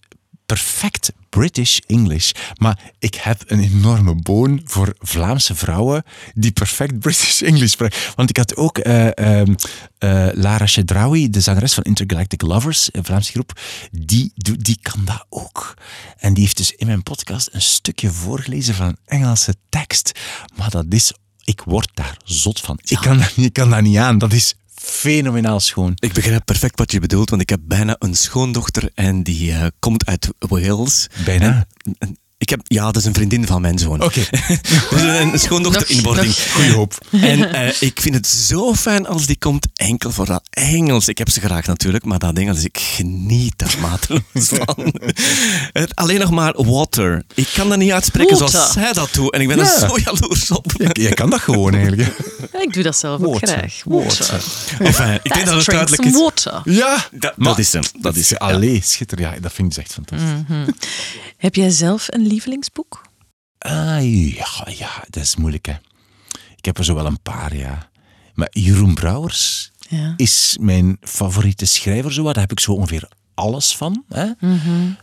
perfect British English. Maar ik heb een enorme boon voor Vlaamse vrouwen die perfect British (laughs) English spreken. Want ik had ook eh, ehm, eh, Lara Chedraoui, de zangeres van Intergalactic Lovers, een Vlaamse groep, die, die kan dat ook. En die heeft dus in mijn podcast een stukje voorgelezen van een Engelse tekst. Maar dat is, ik word daar zot van. Ik, kan ik kan dat niet aan. Dat is fenomenaal schoon. Ik begrijp perfect wat je bedoelt, want ik heb bijna een schoondochter en die eh, komt uit Wales. Bijna? En- en ik heb, ja, dat is een vriendin van mijn zoon. Oké. (laughs) Dus een schoondochter Nog- in wording. (laughs) Goeie hoop. En eh, ik vind het zo fijn als die komt, enkel voor dat Engels. Ik heb ze graag natuurlijk, maar dat Engels, ik geniet daar mateloos (laughs) van. Het, alleen nog maar water. Ik kan dat niet uitspreken Water. zoals zij dat doet. En ik ben Ja. er zo jaloers op. Jij kan dat gewoon eigenlijk. Ja, ik doe dat zelf ook Water. graag. Water. Enfin, ik denk dat het duidelijk is. water. Ja, Dat, dat is hem. Dat is ja. Allee, schitterend. Ja, dat vind ik dus echt fantastisch. Heb jij zelf een lievelingsboek? Ah, ja, ja, dat is moeilijk, hè. Ik heb er zo wel een paar, ja. Maar Jeroen Brouwers Ja. is mijn favoriete schrijver, zo. Daar heb ik zo ongeveer alles van. Hè?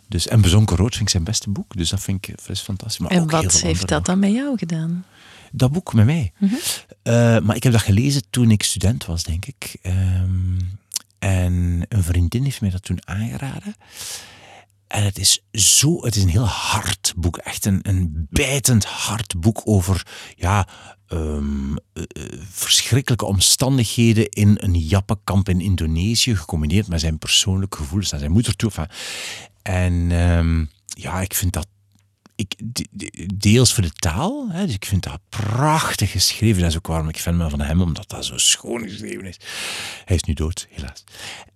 dus, en Bezonken Rood vind ik zijn beste boek, dus dat vind ik dat is fantastisch. Maar En ook wat heeft dat dan met jou gedaan? Dat boek met mij. Eh, maar ik heb dat gelezen toen ik student was, denk ik. Ehm, en een vriendin heeft mij dat toen aangeraden. En het is zo, het is een heel hard boek. Echt een, een bijtend hard boek over ja, ehm, eh, eh, verschrikkelijke omstandigheden in een jappenkamp in Indonesië, gecombineerd met zijn persoonlijke gevoelens naar zijn moeder toe. En ehm, ja, ik vind dat ik, de- de- deels voor de taal, hè, dus ik vind dat prachtig geschreven. Dat is ook waarom ik fan ben van hem, omdat dat zo schoon geschreven is. Hij is nu dood, helaas.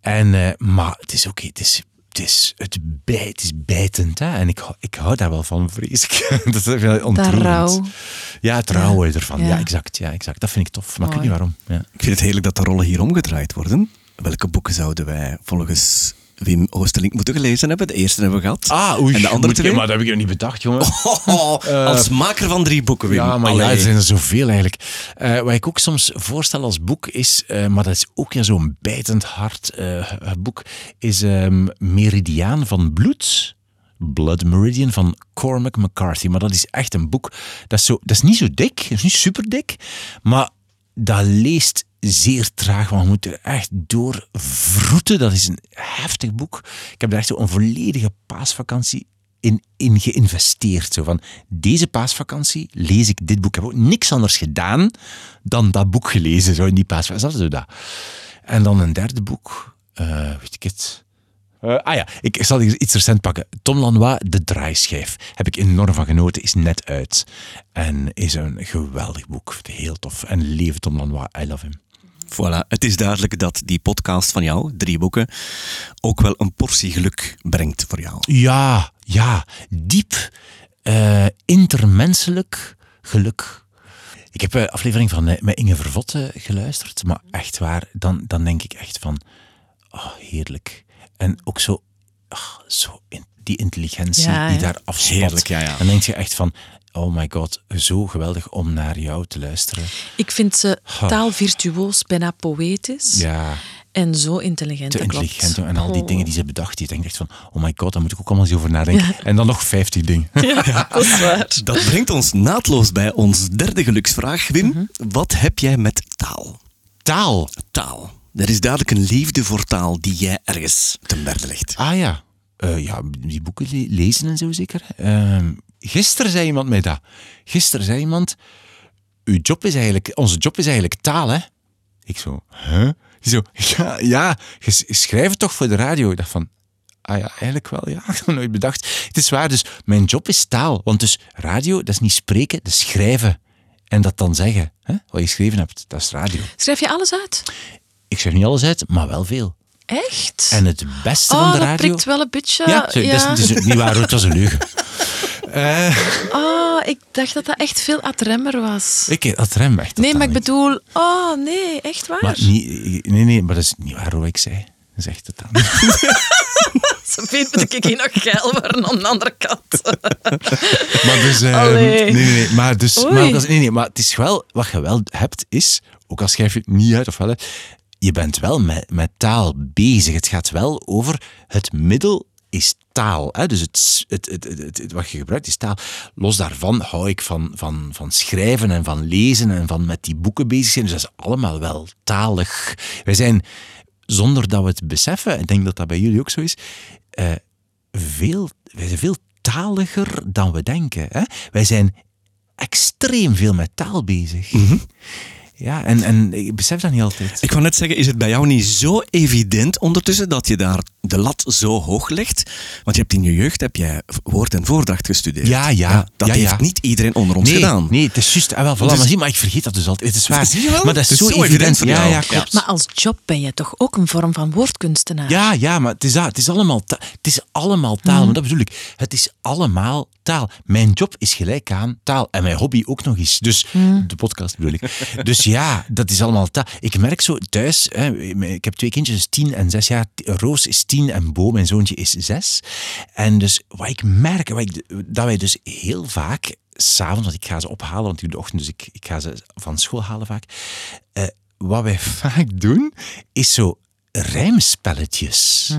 En, eh, maar het is oké, het is, het is, het, bij, het is bijtend. Hè? En ik, hou- ik hou daar wel van, vrees ik. (laughs) dat vind ik ontroerend. rouw. Ja, het rouwen ervan. Ja. Ja. exact, ja, exact. Dat vind ik tof. Maar ik weet niet waarom. Ja. Ik vind het heerlijk dat de rollen hier omgedraaid worden. Welke boeken zouden wij volgens Wim Oosterlink moeten gelezen hebben? De eerste hebben we gehad. Ah, oei. En de andere moet- twee? Maar dat heb ik nog niet bedacht, jongen. (laughs) als maker van drie boeken, Wim. Ja, maar ja, er zijn er zoveel eigenlijk. Eh, wat ik ook soms voorstel als boek is, eh, maar dat is ook ja, zo'n bijtend hard eh, boek, is ehm, Meridiaan van Bloed. Blood Meridian van Cormac McCarthy. Maar dat is echt een boek. Dat is, zo, dat is niet zo dik, dat is niet super dik, maar dat leest zeer traag, want je moet er echt door vroeten. Dat is een heftig boek. Ik heb daar echt een volledige paasvakantie in, in geïnvesteerd. Zo van, deze paasvakantie lees ik dit boek. Ik heb ook niks anders gedaan dan dat boek gelezen, zo in die paasvakantie. Dat dat. En dan een derde boek, eh, weet ik het. Eh, ah ja, ik zal iets recent pakken. Tom Lanois, De Draaischijf. Heb ik enorm van genoten. Is net uit. En is een geweldig boek. Heel tof. En leven Tom Lanois. I love him. Voilà, het is duidelijk dat die podcast van jou, drie boeken, ook wel een portie geluk brengt voor jou. Ja, ja. Diep, eh, intermenselijk geluk. Ik heb een aflevering van eh, met Inge Vervotte geluisterd, maar echt waar, dan, dan denk ik echt van, oh, heerlijk. En ook zo, ah, zo in, die intelligentie Ja, die daar afspat. Heerlijk, ja, ja. Dan denk je echt van, oh my god, zo geweldig om naar jou te luisteren. Ik vind ze taalvirtuoos, bijna poëtisch. Ja, En zo intelligent, te klopt. intelligent. En al die Oh. dingen die ze bedacht, je denkt echt van, oh my god, daar moet ik ook allemaal eens over nadenken. En dan nog 50 dingen. (laughs) Ja, dat is waar. Dat brengt ons naadloos bij ons derde geluksvraag, Wim. Wat heb jij met taal? Taal. Taal. Er is duidelijk een liefde voor taal die jij ergens ten berde legt. Ah ja. Eh, ja, die boeken le- lezen en zo zeker. Ehm, gisteren zei iemand mij dat. Gisteren zei iemand, uw job is eigenlijk, onze job is eigenlijk taal, hè? Ik zo, huh? Die zo, ja, ja, je s- je schrijft het toch voor de radio? Ik dacht van, ah ja, eigenlijk wel, ja. (laughs) Ik het nooit bedacht. Het is waar, dus mijn job is taal. Want dus radio, dat is niet spreken, dat is schrijven. En dat dan zeggen, hè? wat je geschreven hebt, dat is radio. Schrijf je alles uit? Ik schrijf niet alles uit, maar wel veel. Echt? En het beste oh, van de dat radio... prikt wel een beetje. Ja, sorry, dat, is, dat is niet waar, het was een leugen. (laughs) Eh, Oh, ik dacht dat dat echt veel ad remmer was. ik dat rem echt. Nee, maar ik bedoel... Oh, nee, echt waar? Maar niet, nee, nee, maar dat is niet waar wat ik zei. Echt totaal niet. Ze vindt dat ik hier nog geil worden aan de andere kant. (laughs) Maar dus, eh, Allee. nee, nee, maar dus, Oei. maar, nee, nee, maar het is wel, wat je wel hebt, is, ook al schrijf je het niet uit of wel, je bent wel met, met taal bezig. Het gaat wel over het middel is taal. Hè? Dus het, het, het, het, wat je gebruikt is taal. Los daarvan hou ik van, van, van schrijven en van lezen en van met die boeken bezig zijn. Dus dat is allemaal wel talig. Wij zijn, zonder dat we het beseffen, ik denk dat dat bij jullie ook zo is, eh, veel, wij zijn veel taliger dan we denken. Hè? Wij zijn extreem veel met taal bezig. Ja, en, en ik besef dat niet altijd. Ik wou net zeggen, is het bij jou niet zo evident ondertussen dat je daar de lat zo hoog legt? Want je hebt in je jeugd heb jij woord en voordracht gestudeerd. Ja, ja. dat Ja, heeft ja. niet iedereen onder ons nee, gedaan. nee, het is juist. Ah, wel, voilà, Dus- maar, zie, maar ik vergeet dat dus altijd. Het is waar. Zie je wel? Maar dat is, Het is zo, zo evident. evident voor ja, jou. ja, klopt. Maar als job ben je toch ook een vorm van woordkunstenaar? Ja, ja, maar het is, dat. Het is allemaal, ta- het is allemaal taal. Maar dat bedoel ik. Het is allemaal taal. Mijn job is gelijk aan taal. En mijn hobby ook nog eens. Dus de podcast bedoel ik. Dus ja, dat is allemaal taal. Ik merk zo thuis, hè, ik heb twee kindjes, tien en zes jaar. Roos is tien en Bo, mijn zoontje, is zes. En dus wat ik merk, wat ik, dat wij dus heel vaak s'avonds, want ik ga ze ophalen, want ik doe de ochtend, dus ik, ik ga ze van school halen vaak. Eh, wat wij (laughs) vaak doen, is zo rijmspelletjes.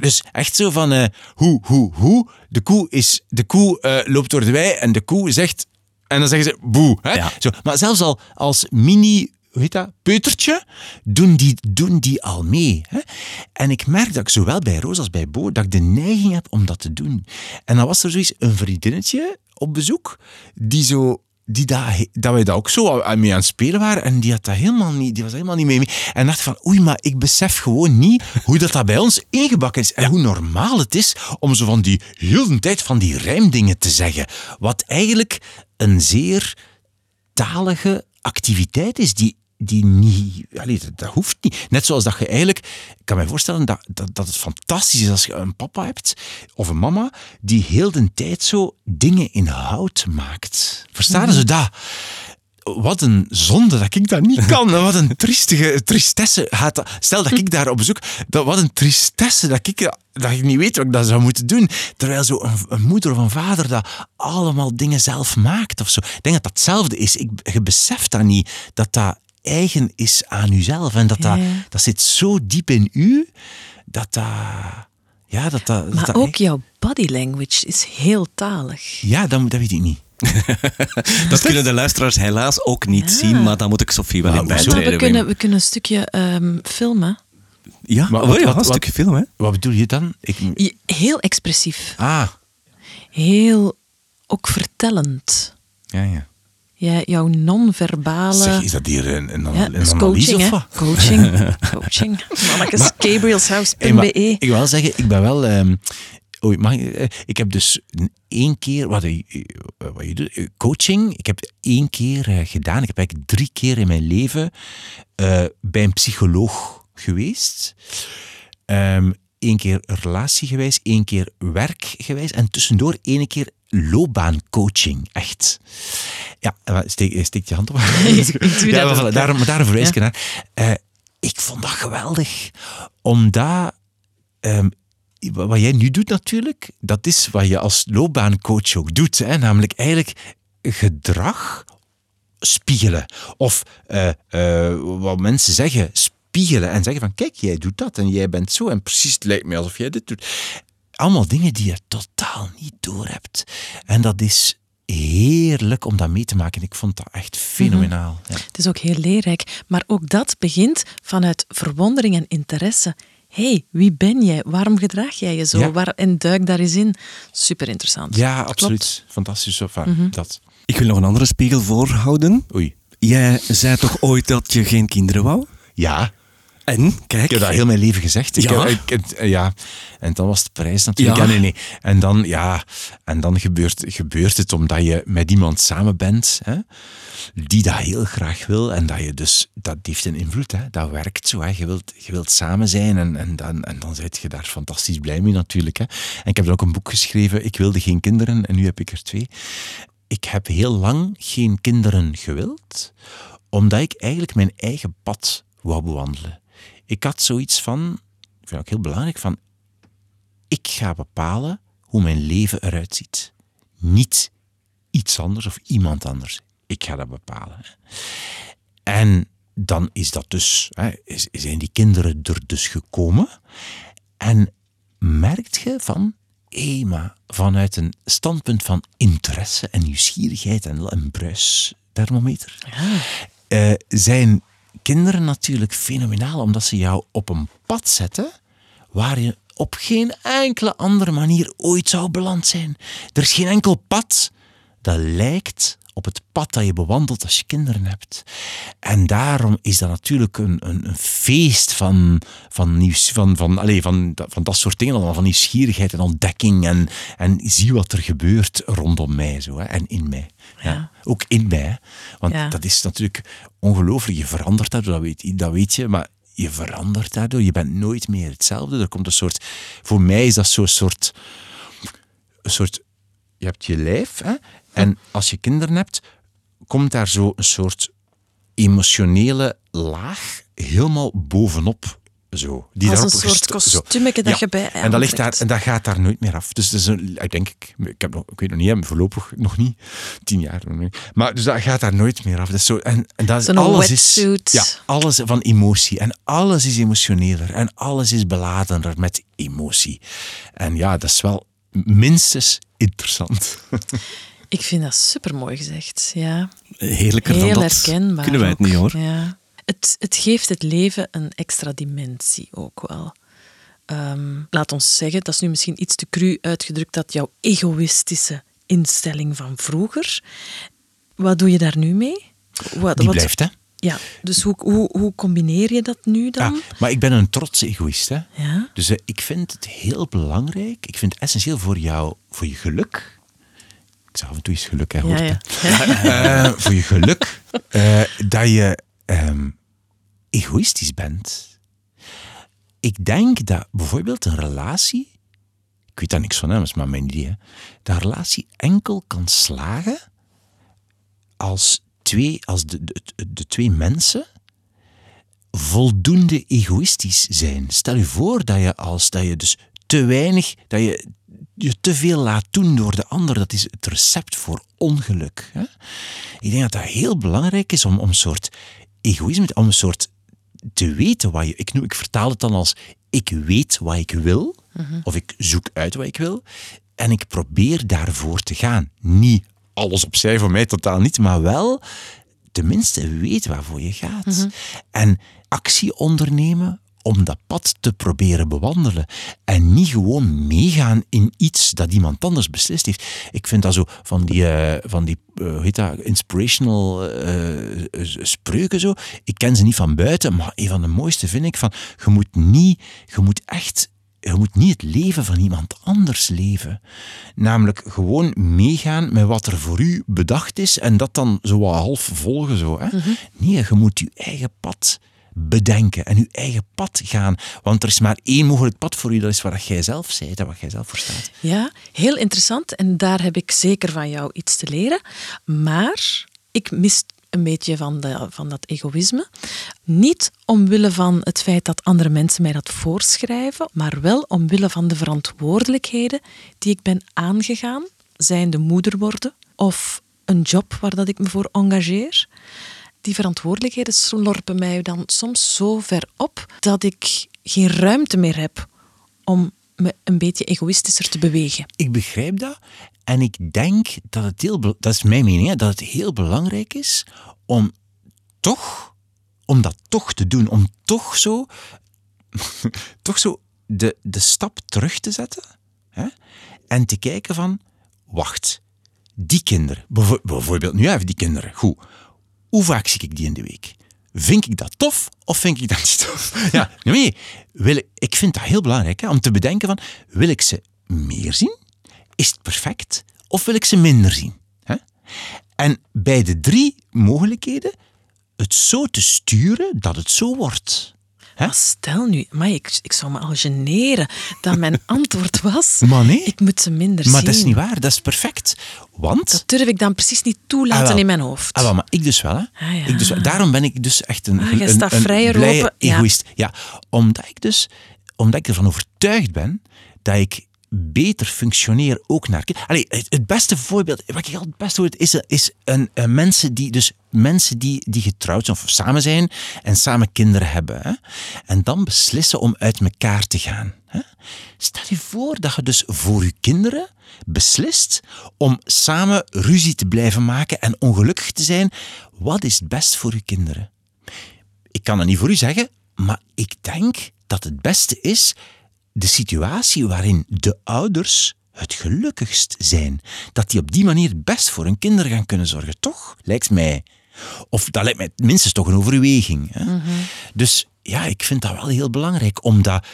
Dus echt zo van eh, hoe, hoe, hoe. De koe, is, de koe eh, loopt door de wei en de koe zegt... En dan zeggen ze boe. Hè? Ja. Zo, maar zelfs al als mini... Heet dat? Peutertje, doen die, doen die al mee. Hè? En ik merk dat ik zowel bij Roos als bij Bo, dat ik de neiging heb om dat te doen. En dan was er zoiets, een vriendinnetje op bezoek, die zo die dat, dat wij daar ook zo aan- mee aan het spelen waren. En die, had dat helemaal niet, die was helemaal niet mee. mee. En dacht van, oei, maar ik besef gewoon niet hoe dat, dat bij ons ingebakken is. En hoe normaal het is om zo van die heel de tijd van die rijmdingen te zeggen. Wat eigenlijk een zeer talige activiteit is die, die niet... Allee, dat, dat hoeft niet. Net zoals dat je eigenlijk... Ik kan me voorstellen dat, dat, dat het fantastisch is als je een papa hebt of een mama die heel de tijd zo dingen in hout maakt. Verstaan ze dat? Wat een zonde dat ik dat niet (laughs) kan. Wat een triestige tristesse. Stel dat ik daar op bezoek... Dat, wat een tristesse dat ik, dat ik niet weet wat ik dat zou moeten doen. Terwijl zo een, een moeder of een vader dat allemaal dingen zelf maakt of zo. Ik denk dat dat hetzelfde is. Ik, je beseft dat niet. Dat dat eigen is aan uzelf. En dat, dat, Ja. dat zit zo diep in u. Dat dat... Ja, dat dat... Maar dat ook echt- jouw body language is heel talig. Ja, dat, dat weet ik niet. (laughs) Dat kunnen de luisteraars helaas ook niet zien, maar dan moet ik Sophie wel Maar in bijtreden. we, kunnen, we kunnen een stukje ehm, filmen. Ja, Maar wat- ja, wat- een wat- stukje film, hè? Wat bedoel je dan? Ik, Je- Heel expressief. ah, Heel ook vertellend. ja, ja. Jij, jouw non-verbale... Zeg, is dat hier een, een, ja, een analyse coaching, of? Coaching. (laughs) coaching. Mannekes, gabrielshouse.be. ik wil zeggen, ik ben wel... ehm, oei, mag ik, eh, ik heb dus één keer... Wat, je- eh, wat je doet, eh, coaching, ik heb één keer eh, gedaan. Ik heb eigenlijk drie keer in mijn leven eh, bij een psycholoog geweest. Ehm Eén keer relatiegewijs, één keer werkgewijs en tussendoor één keer loopbaancoaching. Echt. Ja, steek, steek je hand op. (laughs) (laughs) Ja, maar voilà, daar, daar verwijs ik Ja. naar. Eh, ik vond dat geweldig. Omdat ehm, wat jij nu doet natuurlijk, dat is wat je als loopbaancoach ook doet. Hè? Namelijk eigenlijk gedrag spiegelen. Of eh, eh, wat mensen zeggen, spiegelen en zeggen van kijk, jij doet dat en jij bent zo en precies het lijkt mij alsof jij dit doet. Allemaal dingen die je totaal niet doorhebt. En dat is heerlijk om dat mee te maken. Ik vond dat echt fenomenaal. Ja. Het is ook heel leerrijk. Maar ook dat begint vanuit verwondering en interesse. hey, wie ben jij? Waarom gedraag jij je zo? Ja. Waar, en duik daar eens in. Super interessant. Ja, absoluut. Fantastisch. Of, dat. Ik wil nog een andere spiegel voorhouden. Oei. Jij zei toch ooit dat je geen kinderen wou? Ja, En, kijk. ik heb dat heel mijn leven gezegd. Ik Ja? heb- ik, het- eh, ja. En dan was de prijs natuurlijk. Ja. Ja. nee, nee. En dan, ja, en dan gebeurt, gebeurt het omdat je met iemand samen bent hè, die dat heel graag wil. En dat je dus, dat heeft een invloed. Hè. Dat werkt zo. Hè. Je, wilt, je wilt samen zijn en, en, dan, en dan zit je daar fantastisch blij mee natuurlijk. Hè. En ik heb dan ook een boek geschreven, Ik wilde geen kinderen en nu heb ik er twee. Ik heb heel lang geen kinderen gewild, omdat ik eigenlijk mijn eigen pad wou bewandelen. Ik had zoiets van, ik vind het ook heel belangrijk, van ik ga bepalen hoe mijn leven eruit ziet. Niet iets anders of iemand anders. Ik ga dat bepalen. En dan is dat dus, hè, zijn die kinderen er dus gekomen. En merkt je van, maar vanuit een standpunt van interesse en nieuwsgierigheid en een bruisthermometer, eh, zijn kinderen natuurlijk fenomenaal, omdat ze jou op een pad zetten waar je op geen enkele andere manier ooit zou beland zijn. Er is geen enkel pad dat lijkt op het pad dat je bewandelt als je kinderen hebt. En daarom is dat natuurlijk een, een, een feest van, van, nieuws, van, van, allez, van, dat- van dat soort dingen, allemaal, van nieuwsgierigheid en ontdekking. En, en zie wat er gebeurt rondom mij zo, hè, en in mij. Ja. Ja. Ook in mij. Want Ja. dat is natuurlijk ongelooflijk. Je verandert daardoor, dat weet, dat weet je, maar je verandert daardoor. Je bent nooit meer hetzelfde. Er komt een soort... Voor mij is dat zo'n soort... Een soort... Je hebt je lijf, hè? en als je kinderen hebt, komt daar zo een soort emotionele laag helemaal bovenop. Zo, die Als een soort kostuumetje dat je bij En dat, ligt daar, en dat gaat daar nooit meer af. Dus, is een, ik denk, ik, ik, heb nog, ik weet nog niet, voorlopig nog niet, tien jaar. Maar dus dat gaat daar nooit meer af. Dat is zo, en, en dat is, alles wetsuit. is, ja, alles van emotie. En alles is emotioneler. En alles is beladener met emotie. En ja, dat is wel minstens interessant. (laughs) Ik vind dat super mooi gezegd. Ja. Heerlijker Heel dan dat herkenbaar. kunnen wij het ook. niet hoor. Ja. Het, het geeft het leven een extra dimensie ook wel. Ehm, laat ons zeggen, dat is nu misschien iets te cru uitgedrukt, dat jouw egoïstische instelling van vroeger. Wat doe je daar nu mee? Wat, Die wat- blijft, hè? Ja, dus hoe, hoe, hoe combineer je dat nu dan? Ja, maar ik ben een trotse egoïst, hè? Ja. Dus eh, ik vind het heel belangrijk, ik vind het essentieel voor jou, voor je geluk. Ik zeg af en toe eens geluk, hè, hoort Ja, hè. Eh, voor je geluk, eh, dat je ehm, egoïstisch bent. Ik denk dat bijvoorbeeld een relatie, ik weet daar niks van, hè, maar mijn idee, hè, dat een relatie enkel kan slagen als, twee, als de, de, de twee mensen voldoende egoïstisch zijn. Stel je voor dat je als dat je dus te weinig, dat je je te veel laat doen door de ander, dat is het recept voor ongeluk. Hè? Ik denk dat dat heel belangrijk is om, om een soort egoïsme, om een soort te weten wat je. Ik, noem, ik vertaal het dan als ik weet wat ik wil, of ik zoek uit wat ik wil, en ik probeer daarvoor te gaan. Niet alles opzij voor mij, totaal niet, maar wel tenminste weet waarvoor je gaat. En actie ondernemen om dat pad te proberen bewandelen. En niet gewoon meegaan in iets dat iemand anders beslist heeft. Ik vind dat zo van die, eh, van die eh, hoe heet dat, inspirational eh, spreuken zo. Ik ken ze niet van buiten, maar een van de mooiste vind ik van, je moet niet, je moet echt je moet niet het leven van iemand anders leven. Namelijk gewoon meegaan met wat er voor u bedacht is en dat dan zo wat half volgen. Zo, hè? Nee, je moet je eigen pad bedenken en je eigen pad gaan. Want er is maar één mogelijk pad voor u, dat is wat jij zelf zei en wat jij zelf verstaat. Ja, heel interessant. En daar heb ik zeker van jou iets te leren. Maar ik mis een beetje van, de, van dat egoïsme. Niet omwille van het feit dat andere mensen mij dat voorschrijven, maar wel omwille van de verantwoordelijkheden die ik ben aangegaan, zijnde moeder worden of een job waar dat ik me voor engageer. Die verantwoordelijkheden slorpen mij dan soms zo ver op dat ik geen ruimte meer heb om me een beetje egoïstischer te bewegen. Ik begrijp dat. En ik denk dat het heel, dat is mijn mening, hè, dat het heel belangrijk is om toch, om dat toch te doen, om toch zo, (laughs) toch zo de, de stap terug te zetten hè, en te kijken van, wacht, die kinderen, bijvoorbeeld nu even die kinderen, goed, hoe vaak zie ik die in de week? Vind ik dat tof of vind ik dat (laughs) niet tof? Ja, nee, wil ik, ik vind dat heel belangrijk hè, om te bedenken van, wil ik ze meer zien? Is het perfect? Of wil ik ze minder zien? Hè? En bij de drie mogelijkheden het zo te sturen dat het zo wordt. Maar stel nu, maar ik, ik zou me al generen dat mijn (laughs) antwoord was: maar nee. ik moet ze minder zien. Maar dat is niet waar, dat is perfect. Want. Dat durf ik dan precies niet toelaten ah, in mijn hoofd. Ah, wel, maar ik dus wel. Hè. Ah, ja. ik dus wel. Daarom ben ik dus echt een, ah, een, een, een blije open. egoïst. Ja. ja, omdat ik dus omdat ik ervan overtuigd ben dat ik beter functioneren ook naar Allee, het, beste voorbeeld, wat ik altijd het beste hoor, is, is een, een, mensen die dus mensen die, die getrouwd zijn of samen zijn en samen kinderen hebben. Hè? En dan beslissen om uit elkaar te gaan. Hè? Stel je voor dat je dus voor je kinderen beslist om samen ruzie te blijven maken en ongelukkig te zijn. Wat is het best voor je kinderen? Ik kan het niet voor u zeggen, maar ik denk dat het beste is de situatie waarin de ouders het gelukkigst zijn. Dat die op die manier best voor hun kinderen gaan kunnen zorgen, toch? Lijkt mij. Of dat lijkt mij minstens toch een overweging. Hè? Mhm. Dus ja, ik vind dat wel heel belangrijk om dat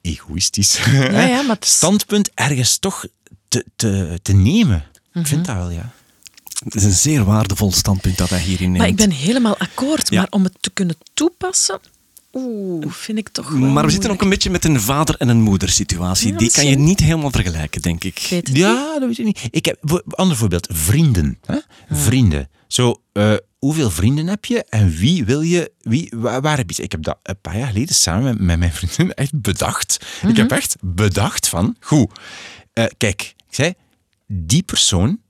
egoïstisch ja, ja, maar standpunt ergens toch te, te, te nemen. Ik vind dat wel, ja. Het is een zeer waardevol standpunt dat hij hierin neemt. Maar ik ben helemaal akkoord. Maar om het te kunnen toepassen, Oeh, vind ik toch wel Maar we zitten ook een beetje met een vader- en een moedersituatie. Die kan je niet helemaal vergelijken, denk ik. ja, dat weet ik niet. Ik heb ander voorbeeld, vrienden. Hè? Vrienden. Zo, uh, hoeveel vrienden heb je en wie wil je, wie, waar, heb je Ik heb dat een paar jaar geleden samen met, mijn vriendin (laughs) echt bedacht. Ik heb mhm. echt bedacht van, goed, uh, kijk, ik zei, die persoon,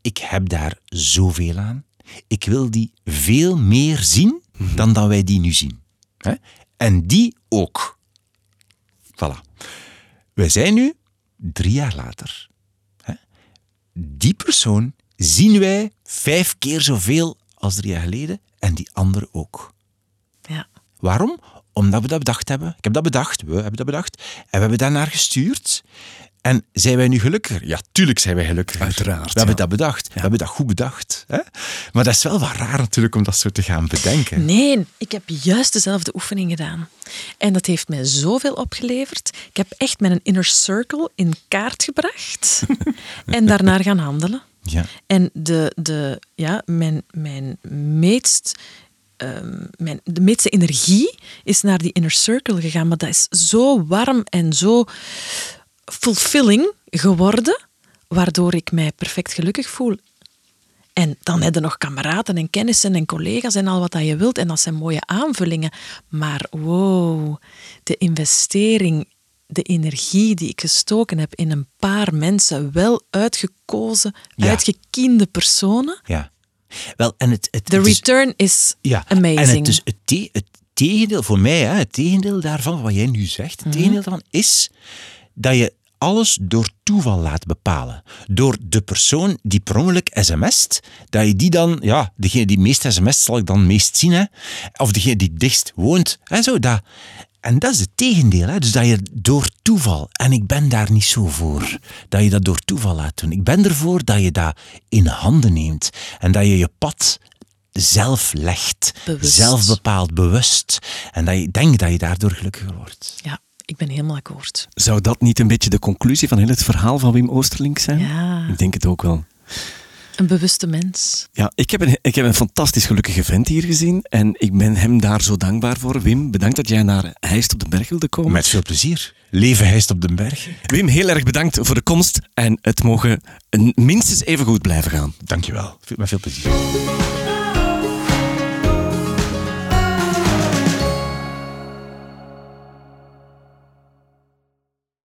ik heb daar zoveel aan. Ik wil die veel meer zien mhm. dan dat wij die nu zien. Hè? En die ook. Voilà. Wij zijn nu drie jaar later. Hè? Die persoon zien wij vijf keer zoveel als drie jaar geleden en die andere ook. Ja. Waarom? Omdat we dat bedacht hebben. Ik heb dat bedacht, we hebben dat bedacht. En we hebben daarnaar gestuurd. En zijn wij nu gelukkiger? Ja, tuurlijk zijn wij gelukkiger. Uiteraard. We hebben dat bedacht. We hebben dat goed bedacht. Hè? Maar dat is wel wat raar natuurlijk om dat zo te gaan bedenken. Nee, ik heb juist dezelfde oefening gedaan. En dat heeft mij zoveel opgeleverd. Ik heb echt mijn inner circle in kaart gebracht (laughs) en daarnaar gaan handelen. Ja. En de, de, ja, mijn, mijn meest ehm, mijn, de meeste energie is naar die inner circle gegaan. Maar dat is zo warm en zo fulfilling geworden, waardoor ik mij perfect gelukkig voel. En dan heb je nog kameraden en kennissen en collega's en al wat dat je wilt. En dat zijn mooie aanvullingen. Maar wow, de investering, de energie die ik gestoken heb in een paar mensen, wel uitgekozen, ja. uitgekiende personen. Ja. Wel, en het, het, de return is, ja, amazing. En het, dus het, het tegendeel, voor mij, hè, het tegendeel daarvan, wat jij nu zegt, het mm tegendeel daarvan is dat je alles door toeval laat bepalen. Door de persoon die per ongeluk sms't, dat je die dan, ja, degene die meest sms't zal ik dan meest zien, hè? of degene die dichtst woont, en zo, dat. En dat is het tegendeel. Hè? Dus dat je door toeval, en ik ben daar niet zo voor, dat je dat door toeval laat doen. Ik ben ervoor dat je dat in handen neemt. En dat je je pad zelf legt. Bewust. Zelf bepaalt, bewust. En dat je denkt dat je daardoor gelukkiger wordt. Ja, ik ben helemaal akkoord. Zou dat niet een beetje de conclusie van heel het verhaal van Wim Oosterlink zijn? Ja. Ik denk het ook wel. Een bewuste mens. Ja, ik heb, een, ik heb een fantastisch gelukkige vent hier gezien en ik ben hem daar zo dankbaar voor. Wim, bedankt dat jij naar Heist op de Berg wilde komen. Met veel plezier. Leven hijst op den berg. Wim, heel erg bedankt voor de komst en het mogen minstens even goed blijven gaan. Dankjewel. Met veel plezier.